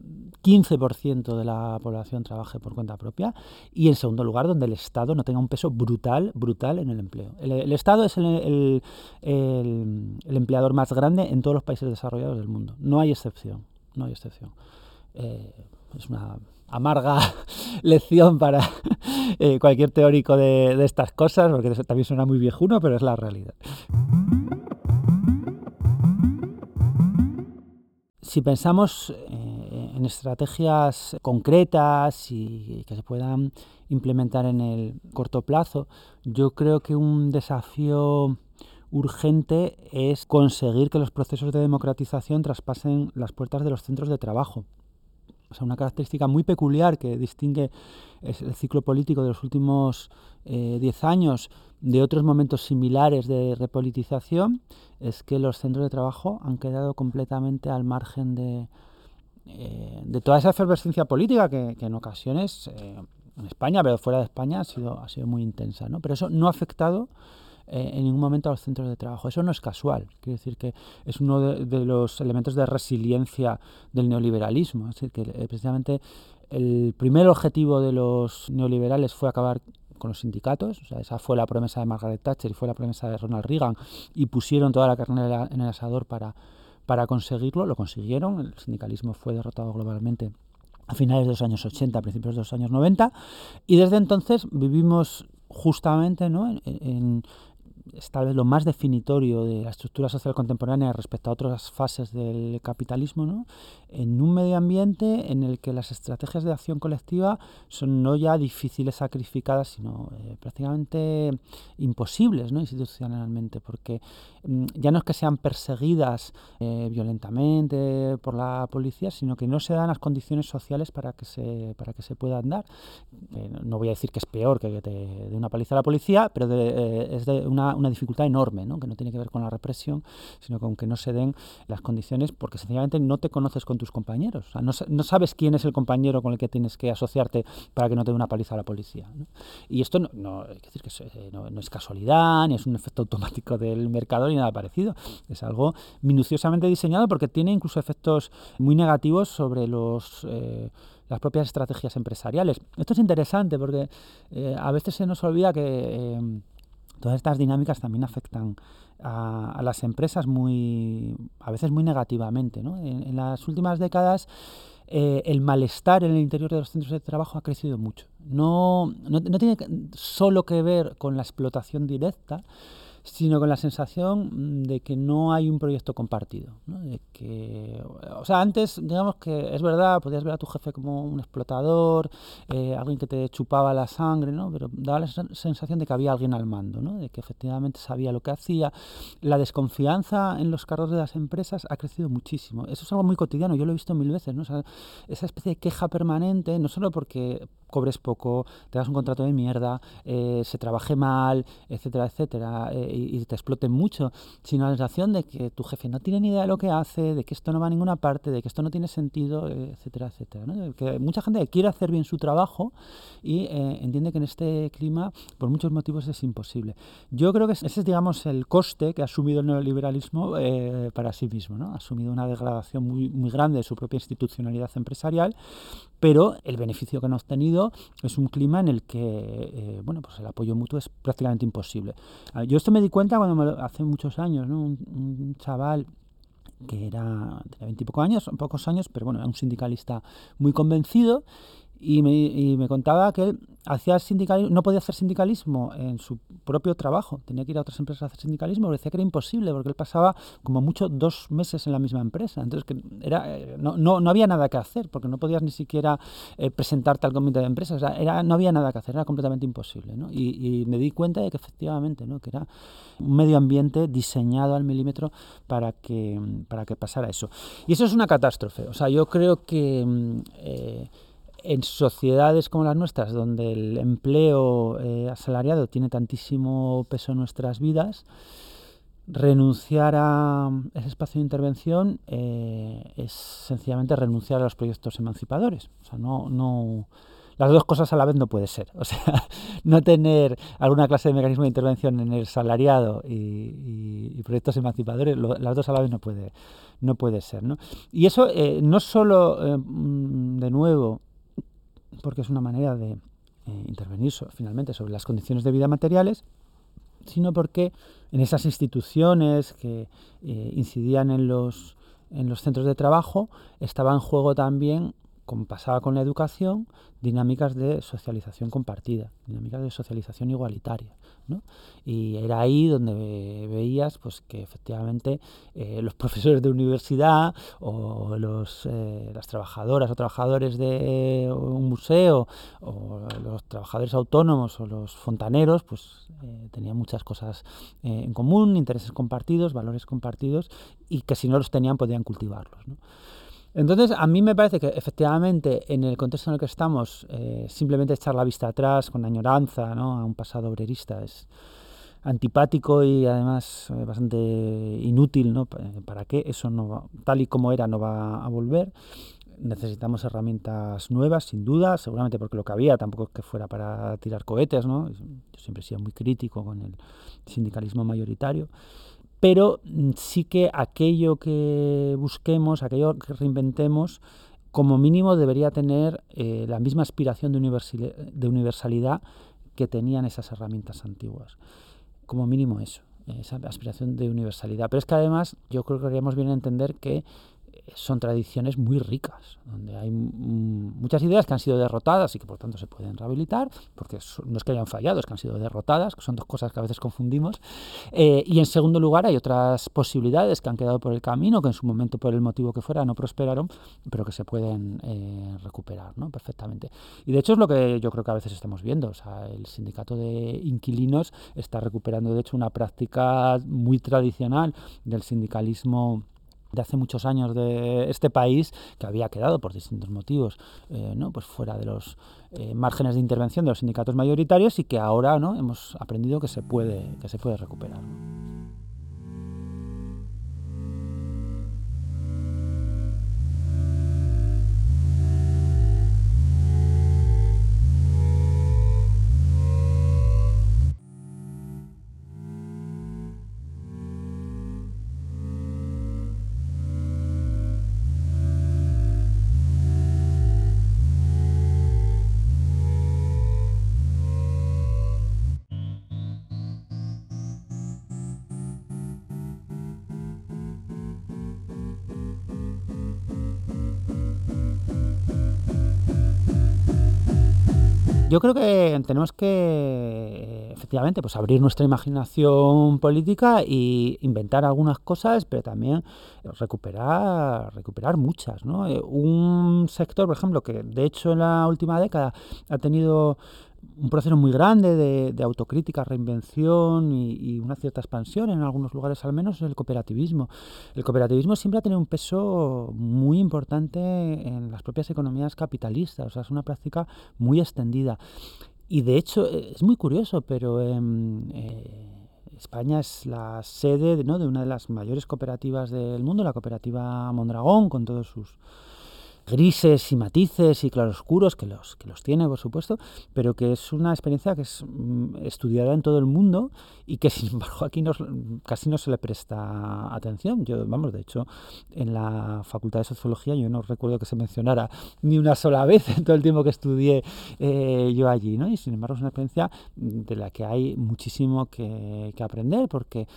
15% de la población trabaje por cuenta propia y en segundo lugar donde el Estado no tenga un peso brutal, brutal en el empleo. El, Estado es el, empleador más grande en todos los países desarrollados del mundo. No hay excepción, no hay excepción. Eh, es una amarga <laughs> lección para <laughs> eh, cualquier teórico de, de estas cosas, porque también suena muy viejuno, pero es la realidad. Si pensamos eh, en estrategias concretas y que se puedan implementar en el corto plazo, yo creo que un desafío urgente es conseguir que los procesos de democratización traspasen las puertas de los centros de trabajo. O sea, una característica muy peculiar que distingue el ciclo político de los últimos 10 eh, años de otros momentos similares de repolitización es que los centros de trabajo han quedado completamente al margen de, eh, de toda esa efervescencia política que, en ocasiones eh, en España, pero fuera de España ha sido, ha sido muy intensa. ¿no? Pero eso no ha afectado eh, en ningún momento a los centros de trabajo. Eso no es casual. Quiero decir que es uno de, los elementos de resiliencia del neoliberalismo. Es decir, que precisamente el primer objetivo de los neoliberales fue acabar con los sindicatos, o sea, esa fue la promesa de Margaret Thatcher y fue la promesa de Ronald Reagan, y pusieron toda la carne en el asador para, para conseguirlo, lo consiguieron, el sindicalismo fue derrotado globalmente a finales de los años 80, a principios de los años 90, y desde entonces vivimos justamente ¿no? en, es tal vez lo más definitorio de la estructura social contemporánea respecto a otras fases del capitalismo, ¿no? en un medio ambiente en el que las estrategias de acción colectiva son no ya difíciles, sacrificadas, sino eh, prácticamente imposibles ¿no? institucionalmente, porque ya no es que sean perseguidas eh, violentamente por la policía, sino que no se dan las condiciones sociales para que se, para que se puedan dar. Eh, no voy a decir que es peor que te dé una paliza a la policía, pero es de una, una dificultad enorme, ¿no? que no tiene que ver con la represión, sino con que no se den las condiciones porque sencillamente no te conoces con tus compañeros. No, no, sabes quién es el compañero con el que tienes que asociarte para que no te dé una paliza a la policía. Y esto no, no, decir que eh, es casualidad, ni es un efecto automático del mercado, Es algo minuciosamente diseñado porque tiene incluso efectos muy negativos sobre los... Eh, las propias estrategias empresariales. Esto es interesante porque eh, a veces se nos olvida que Todas estas dinámicas también afectan a, las empresas muy, a veces muy negativamente. En, las últimas décadas eh, el malestar en el interior de los centros de trabajo ha crecido mucho. No, no, no tiene solo que ver con la explotación directa, sino con la sensación de que no hay un proyecto compartido. De que, o sea, antes, digamos que es verdad, podías ver a tu jefe como un explotador, eh, alguien que te chupaba la sangre, ¿no? pero daba la sensación de que había alguien al mando, ¿no? de que efectivamente sabía lo que hacía. La desconfianza en los cargos de las empresas ha crecido muchísimo. Eso es algo muy cotidiano, yo lo he visto mil veces. ¿no? esa especie de queja permanente, no solo porque cobres poco, te das un contrato de mierda, eh, se trabaje mal, etcétera, etcétera, eh, y, te exploten mucho, sino la sensación de que tu jefe no tiene ni idea de lo que hace, de que esto no va a ninguna parte, de que esto no tiene sentido, eh, etcétera, etcétera. Que mucha gente quiere hacer bien su trabajo y entiende que en este clima, por muchos motivos, es imposible. Yo creo que ese es, digamos, el coste que ha asumido el neoliberalismo para sí mismo, ¿no? Ha asumido una degradación muy, muy grande de su propia institucionalidad empresarial, pero el beneficio que han obtenido es un clima en el que eh, bueno, pues el apoyo mutuo es prácticamente imposible. Ah, yo esto me di cuenta cuando hace muchos años, un, chaval que era, tenía veintipocos años, pocos años, pero bueno, era un sindicalista muy convencido y me, y me, contaba que él hacía sindicalismo, no podía hacer sindicalismo en su propio trabajo, tenía que ir a otras empresas a hacer sindicalismo, pero decía que era imposible porque él pasaba como mucho dos meses en la misma empresa, entonces que era, eh, no, no, no había nada que hacer porque no podías ni siquiera eh, presentarte al comité de empresas, era, no había nada que hacer, era completamente imposible. ¿no? Y, y, me di cuenta de que efectivamente, ¿no? que era un medio ambiente diseñado al milímetro para que, para que pasara eso. Y eso es una catástrofe, o sea, yo creo que... Mm, eh, en sociedades como las nuestras, donde el empleo eh, asalariado tiene tantísimo peso en nuestras vidas, renunciar a ese espacio de intervención eh, es sencillamente renunciar a los proyectos emancipadores. O sea, no, no, las dos cosas a la vez no puede ser. O sea, <laughs> no tener alguna clase de mecanismo de intervención en el salariado y, proyectos emancipadores, las dos a la vez no puede, no puede ser. ¿no? Y eso eh, no solo, mm, de nuevo, porque es una manera de eh, intervenir finalmente sobre las condiciones de vida materiales, sino porque en esas instituciones que eh, incidían en los, en los centros de trabajo estaba en juego también como pasaba con la educación, dinámicas de socialización compartida, dinámicas de socialización igualitaria. Y era ahí donde veías pues, que efectivamente eh, los <laughs> profesores de universidad o los, eh, las trabajadoras o trabajadores de un museo o los trabajadores autónomos o los fontaneros pues, eh, tenían muchas cosas en común, intereses compartidos, valores compartidos y que si no los tenían podían cultivarlos. Entonces, a mí me parece que efectivamente en el contexto en el que estamos, eh, simplemente echar la vista atrás con añoranza ¿no? a un pasado obrerista es antipático y además eh, bastante inútil. ¿no? ¿Para qué? Eso no va, tal y como era no va a volver. Necesitamos herramientas nuevas, sin duda, seguramente porque lo que había tampoco es que fuera para tirar cohetes. ¿no? Yo siempre he sido muy crítico con el sindicalismo mayoritario pero mm, sí que aquello que busquemos, aquello que reinventemos, como mínimo debería tener eh, la misma aspiración de, universalidad que tenían esas herramientas antiguas. Como mínimo eso, esa aspiración de universalidad. Pero es que además yo creo que queríamos bien entender que son tradiciones muy ricas, donde hay muchas ideas que han sido derrotadas y que por tanto se pueden rehabilitar, porque no es que hayan fallado, es que han sido derrotadas, que son dos cosas que a veces confundimos. Eh, y en segundo lugar hay otras posibilidades que han quedado por el camino, que en su momento por el motivo que fuera no prosperaron, pero que se pueden eh, recuperar ¿no? perfectamente. Y de hecho es lo que yo creo que a veces estamos viendo. El sindicato de inquilinos está recuperando de hecho una práctica muy tradicional del sindicalismo de hace muchos años de este país que había quedado por distintos motivos eh, ¿no? pues fuera de los eh, márgenes de intervención de los sindicatos mayoritarios y que ahora ¿no? hemos aprendido que se puede, que se puede recuperar. Yo creo que tenemos que, eh, efectivamente, pues abrir nuestra imaginación política e inventar algunas cosas, pero también recuperar, recuperar muchas. ¿no? Eh, un sector, por ejemplo, que de hecho en la última década ha tenido un proceso muy grande de, autocrítica, reinvención y, una cierta expansión en algunos lugares al menos el cooperativismo. El cooperativismo siempre ha tenido un peso muy importante en las propias economías capitalistas, o sea, es una práctica muy extendida. Y de hecho eh, es muy curioso, pero em, eh, España es la sede ¿no? de una de las mayores cooperativas del mundo, la cooperativa Mondragón, con todos sus grises y matices y claroscuros, que los, que los tiene, por supuesto, pero que es una experiencia que es mm, estudiada en todo el mundo y que, <laughs> sin embargo, aquí casi no se le presta atención. Yo, vamos, de hecho, en la Facultad de Sociología yo no recuerdo que se mencionara ni una sola vez en todo el tiempo que estudié eh, yo allí, ¿no? Y, sin embargo, es una experiencia de la que hay muchísimo que, que aprender, porque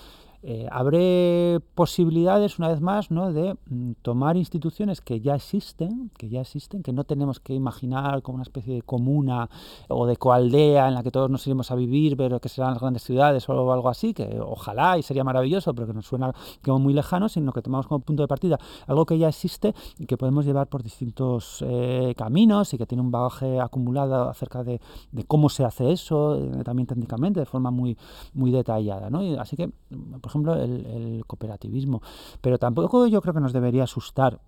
eh, abre posibilidades, una vez más, ¿no? de mm, tomar instituciones que ya existen, que ya existen, que no tenemos que imaginar como una especie de comuna o de coaldea en la que todos nos iremos a vivir, pero que serán las grandes ciudades o algo así, que ojalá y sería maravilloso, pero que nos suena como muy lejano, sino que tomamos como punto de partida algo que ya existe y que podemos llevar por distintos eh, caminos y que tiene un bagaje acumulado acerca de, cómo se hace eso, eh, también técnicamente, de forma muy, muy detallada. ¿no? Y así que, ejemplo, el, cooperativismo. Pero tampoco yo creo que nos debería asustar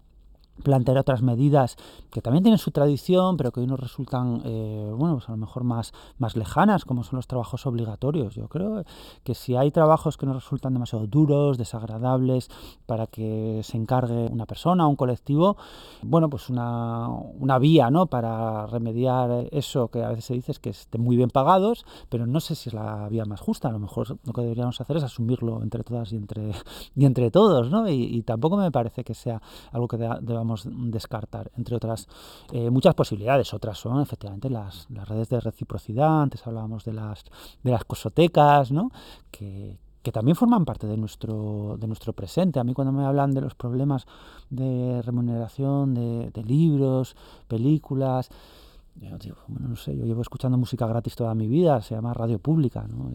plantear otras medidas que también tienen su tradición, pero que hoy nos resultan, eh, bueno, pues a lo mejor más, más lejanas, como son los trabajos obligatorios. Yo creo que si hay trabajos que nos resultan demasiado duros, desagradables, para que se encargue una persona, un colectivo, bueno, pues una, una vía, ¿no?, para remediar eso que a veces se dice es que estén muy bien pagados, pero no sé si es la vía más justa. A lo mejor lo que deberíamos hacer es asumirlo entre todas y entre, <laughs> y entre todos, ¿no? Y, tampoco me parece que sea algo que descartar, entre otras eh, muchas posibilidades. Otras son efectivamente las, las, redes de reciprocidad, antes hablábamos de las, de las cosotecas, ¿no? que, que también forman parte de nuestro, de nuestro presente. A mí cuando me hablan de los problemas de remuneración de, de libros, películas, yo digo, bueno, no sé, yo llevo escuchando música gratis toda mi vida, se llama radio pública, ¿no?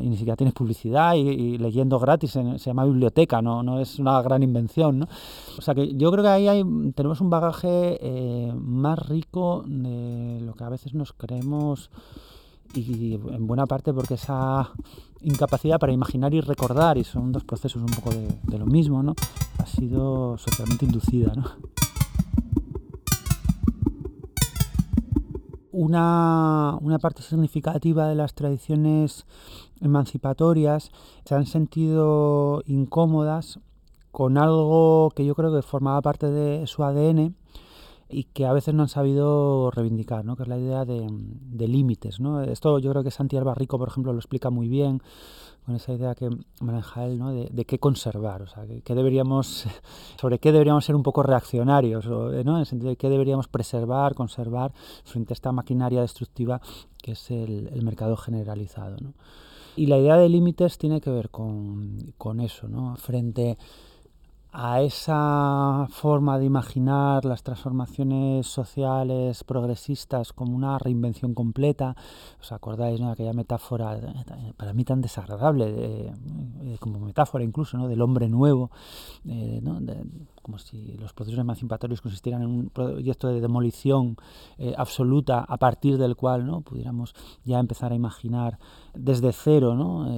Y, ni siquiera tienes publicidad y, leyendo gratis, se llama biblioteca, ¿no? no es una gran invención. ¿no? O sea que yo creo que ahí hay, tenemos un bagaje eh, más rico de lo que a veces nos creemos y en buena parte porque esa incapacidad para imaginar y recordar, y son dos procesos un poco de, de lo mismo, ¿no? ha sido socialmente inducida. ¿no? Una, parte significativa de las tradiciones emancipatorias se han sentido incómodas con algo que yo creo que formaba parte de su ADN y que a veces no han sabido reivindicar, ¿no? que es la idea de, de límites. ¿no? Esto yo creo que Santiago Barrico, por ejemplo, lo explica muy bien con esa idea que maneja él, ¿no? de, qué conservar, o sea, que, deberíamos, <laughs> sobre qué deberíamos ser un poco reaccionarios, ¿no? en el sentido de qué deberíamos preservar, conservar frente a esta maquinaria destructiva que es el, mercado generalizado. ¿no? Y la idea de límites tiene que ver con, con eso, ¿no? frente a esa forma de imaginar las transformaciones sociales progresistas como una reinvención completa. ¿Os acordáis de aquella metáfora, eh, para mí tan desagradable, como metáfora incluso, ¿no? del hombre nuevo, eh, como si los procesos emancipatorios consistieran en un proyecto de demolición eh, absoluta a partir del cual ¿no? pudiéramos ya empezar a imaginar desde cero ¿no?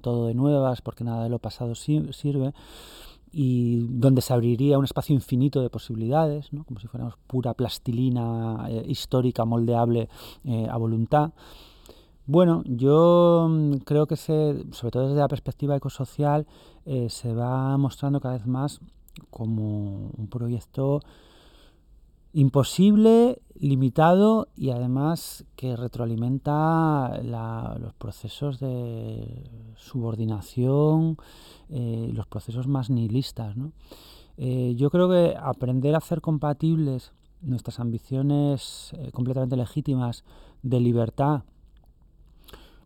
todo de nuevas, porque nada de lo pasado sirve y donde se abriría un espacio infinito de posibilidades, como si fuéramos pura plastilina eh, histórica moldeable eh, a voluntad. Bueno, yo mm, creo que se, sobre todo desde la perspectiva ecosocial eh, se va mostrando cada vez más como un proyecto imposible, limitado y además que retroalimenta los procesos de subordinación, eh, los procesos más nihilistas. Eh, yo creo que aprender a hacer compatibles nuestras ambiciones eh, completamente legítimas de libertad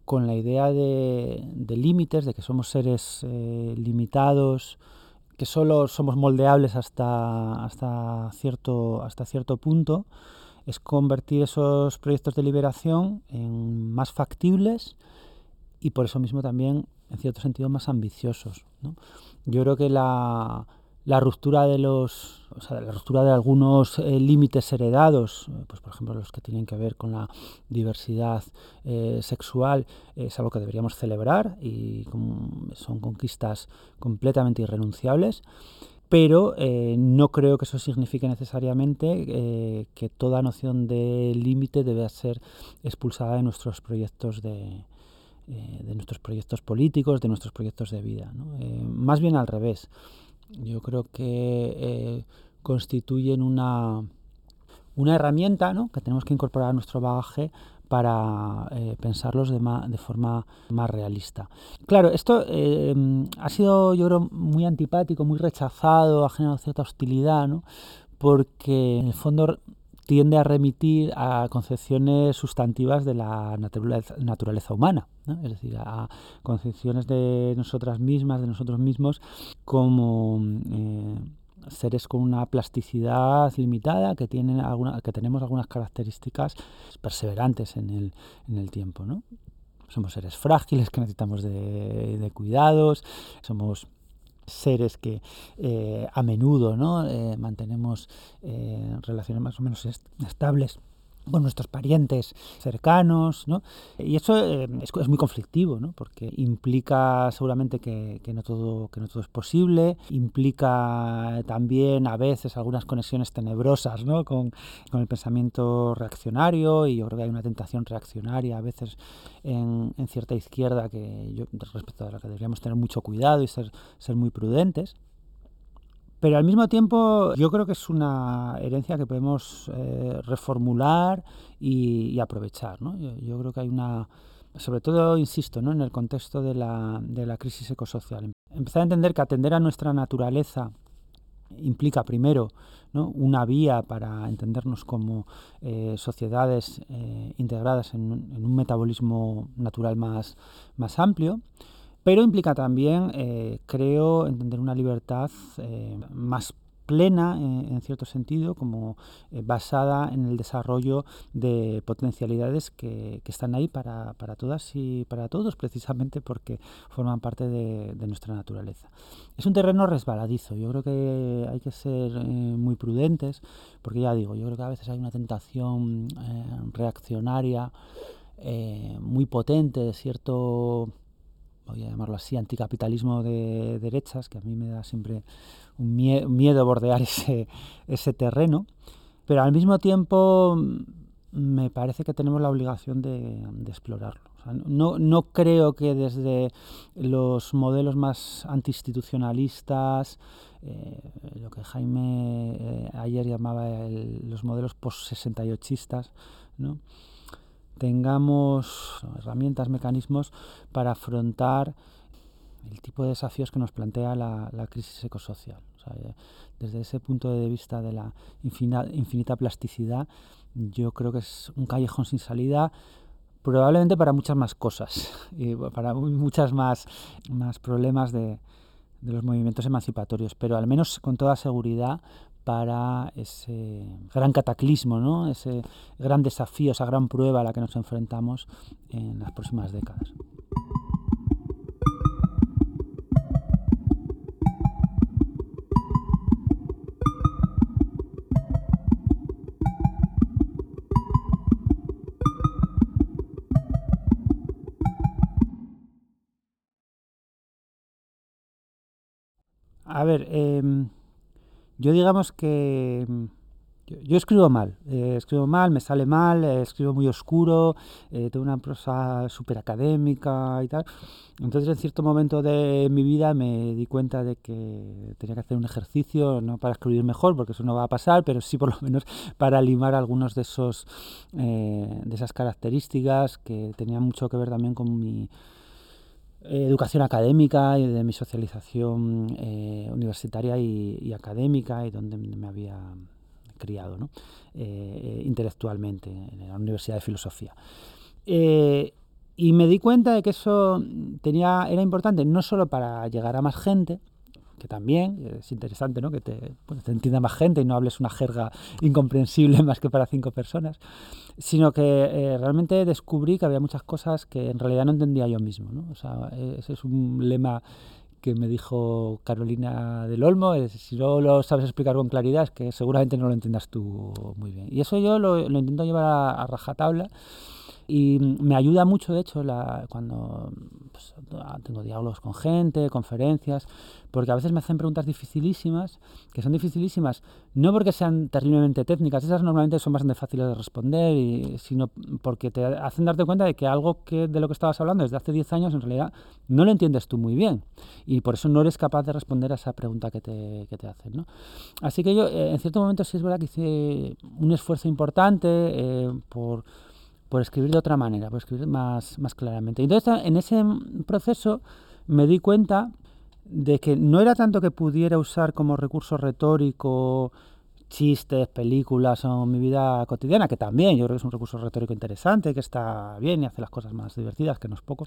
con la idea de, límites, de que somos seres limitados, que solo somos moldeables hasta, hasta, cierto, hasta cierto punto, es convertir esos proyectos de liberación en más factibles y por eso mismo también, en cierto sentido, más ambiciosos. Yo creo que la, la ruptura de los o sea, la ruptura de algunos eh, límites heredados, eh, pues por ejemplo los que tienen que ver con la diversidad eh, sexual, es algo que deberíamos celebrar y son conquistas completamente irrenunciables. Pero no creo que eso signifique necesariamente que toda noción de límite debe ser expulsada de nuestros proyectos de, de nuestros proyectos políticos, de nuestros proyectos de vida. más bien al revés. Yo creo que eh, constituyen una, una herramienta ¿no? que tenemos que incorporar a nuestro bagaje para eh, pensarlos de, de, forma más realista. Claro, esto eh, ha sido yo creo muy antipático, muy rechazado, ha generado cierta hostilidad, ¿no? porque en el fondo tiende a remitir a concepciones sustantivas de la naturaleza, humana, es decir, a concepciones de nosotras mismas, de nosotros mismos, como eh, seres con una plasticidad limitada, que, tienen alguna, que tenemos algunas características perseverantes en el, tiempo. ¿no? Somos seres frágiles que necesitamos de, de cuidados, somos seres que eh, a menudo ¿no? Eh, mantenemos eh, relaciones más o menos estables con nuestros parientes cercanos, ¿no? Y eso eh, es, muy conflictivo, ¿no? Porque implica seguramente que, no todo, que no todo es posible, implica también a veces algunas conexiones tenebrosas, ¿no? Con, el pensamiento reaccionario y yo creo que hay una tentación reaccionaria a veces en, cierta izquierda que yo, respecto a la que deberíamos tener mucho cuidado y ser, ser muy prudentes. Pero al mismo tiempo yo creo que es una herencia que podemos eh, reformular y, aprovechar. ¿no? Yo, creo que hay una, sobre todo, insisto, ¿no? en el contexto de la, de la crisis ecosocial. Empezar a entender que atender a nuestra naturaleza implica primero ¿no? una vía para entendernos como eh, sociedades eh, integradas en, en, un metabolismo natural más, más amplio pero implica también, eh, creo, entender una libertad eh, más plena eh, en cierto sentido, como basada en el desarrollo de potencialidades que, están ahí para, todas y para todos, precisamente porque forman parte de, nuestra naturaleza. Es un terreno resbaladizo, yo creo que hay que ser muy prudentes, porque ya digo, yo creo que a veces hay una tentación reaccionaria muy potente de cierto voy a llamarlo así, anticapitalismo de derechas, que a mí me da siempre un miedo bordear <laughs> ese, terreno, pero al mismo tiempo mm, me parece que tenemos la obligación de, explorarlo. no, no, creo que desde los modelos más antiinstitucionalistas, eh, lo que Jaime eh, ayer llamaba los modelos post-68istas, ¿no? Tengamos herramientas, mecanismos para afrontar el tipo de desafíos que nos plantea la, crisis ecosocial. Eh, desde ese punto de vista de la infinita, plasticidad, yo creo que es un callejón sin salida probablemente para muchas más cosas <laughs> y para muchas más, problemas de los movimientos emancipatorios, pero al menos con toda seguridad para ese gran cataclismo, ¿no? ese gran desafío, esa gran prueba a la que nos enfrentamos en las próximas décadas. A ver, eh, yo digamos que mm, yo, escribo mal, eh, escribo mal, me sale mal, eh, escribo muy oscuro, eh, tengo una prosa súper académica y tal. Entonces en cierto momento de mi vida me di cuenta de que tenía que hacer un ejercicio, no para escribir mejor, porque eso no va a pasar, pero sí por lo menos para limar algunos de esos de esas características que tenían mucho que ver también con mi educación académica y de mi socialización eh, universitaria y, académica y donde me había criado ¿no? Eh, intelectualmente en la Universidad de Filosofía. Eh, y me di cuenta de que eso tenía, era importante no solo para llegar a más gente, que también es interesante, ¿no? Que te, pues, te entienda más gente y no hables una jerga incomprensible <laughs> más que para cinco personas, sino que eh, realmente descubrí que había muchas cosas que en realidad no entendía yo mismo, ¿no? O sea, ese es un lema que me dijo Carolina del Olmo, es, si no lo sabes explicar con claridad es que seguramente no lo entiendas tú muy bien. Y eso yo lo, intento llevar a, a rajatabla y me ayuda mucho, de hecho, la, cuando pues, tengo diálogos con gente, conferencias, porque a veces me hacen preguntas dificilísimas, que son dificilísimas no porque sean terriblemente técnicas, esas normalmente son bastante fáciles de responder, y, sino porque te hacen darte cuenta de que algo que de lo que estabas hablando desde hace 10 años en realidad no lo entiendes tú muy bien y por eso no eres capaz de responder a esa pregunta que te, que te hacen. ¿no? Así que yo, eh, en cierto momento, sí es verdad que hice un esfuerzo importante eh, por por escribir de otra manera, por escribir más, más claramente. Entonces, en ese proceso me di cuenta de que no era tanto que pudiera usar como recurso retórico chistes, películas o mi vida cotidiana, que también yo creo que es un recurso retórico interesante, que está bien y hace las cosas más divertidas, que no es poco,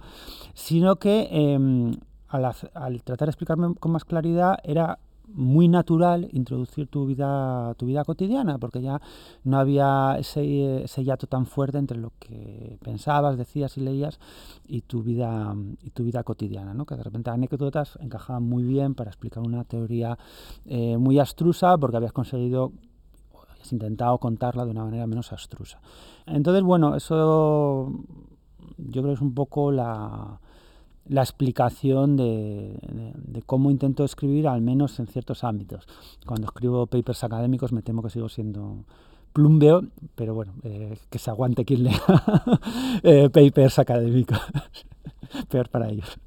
sino que em, al, al, tratar de explicarme con más claridad era muy natural introducir tu vida, tu vida cotidiana, porque ya no había ese, ese hiato tan fuerte entre lo que pensabas, decías y leías y tu vida, y tu vida cotidiana, ¿no? que de repente anécdotas encajaban muy bien para explicar una teoría eh, muy abstrusa, porque habías conseguido habías intentado contarla de una manera menos abstrusa. Entonces, bueno, eso yo creo que es un poco la, la explicación de, cómo intento escribir, al menos en ciertos ámbitos. Cuando escribo papers académicos me temo que sigo siendo plumbeo, pero bueno, eh, que se aguante quien lea <laughs> eh, papers académicos. <laughs> Peor para ellos.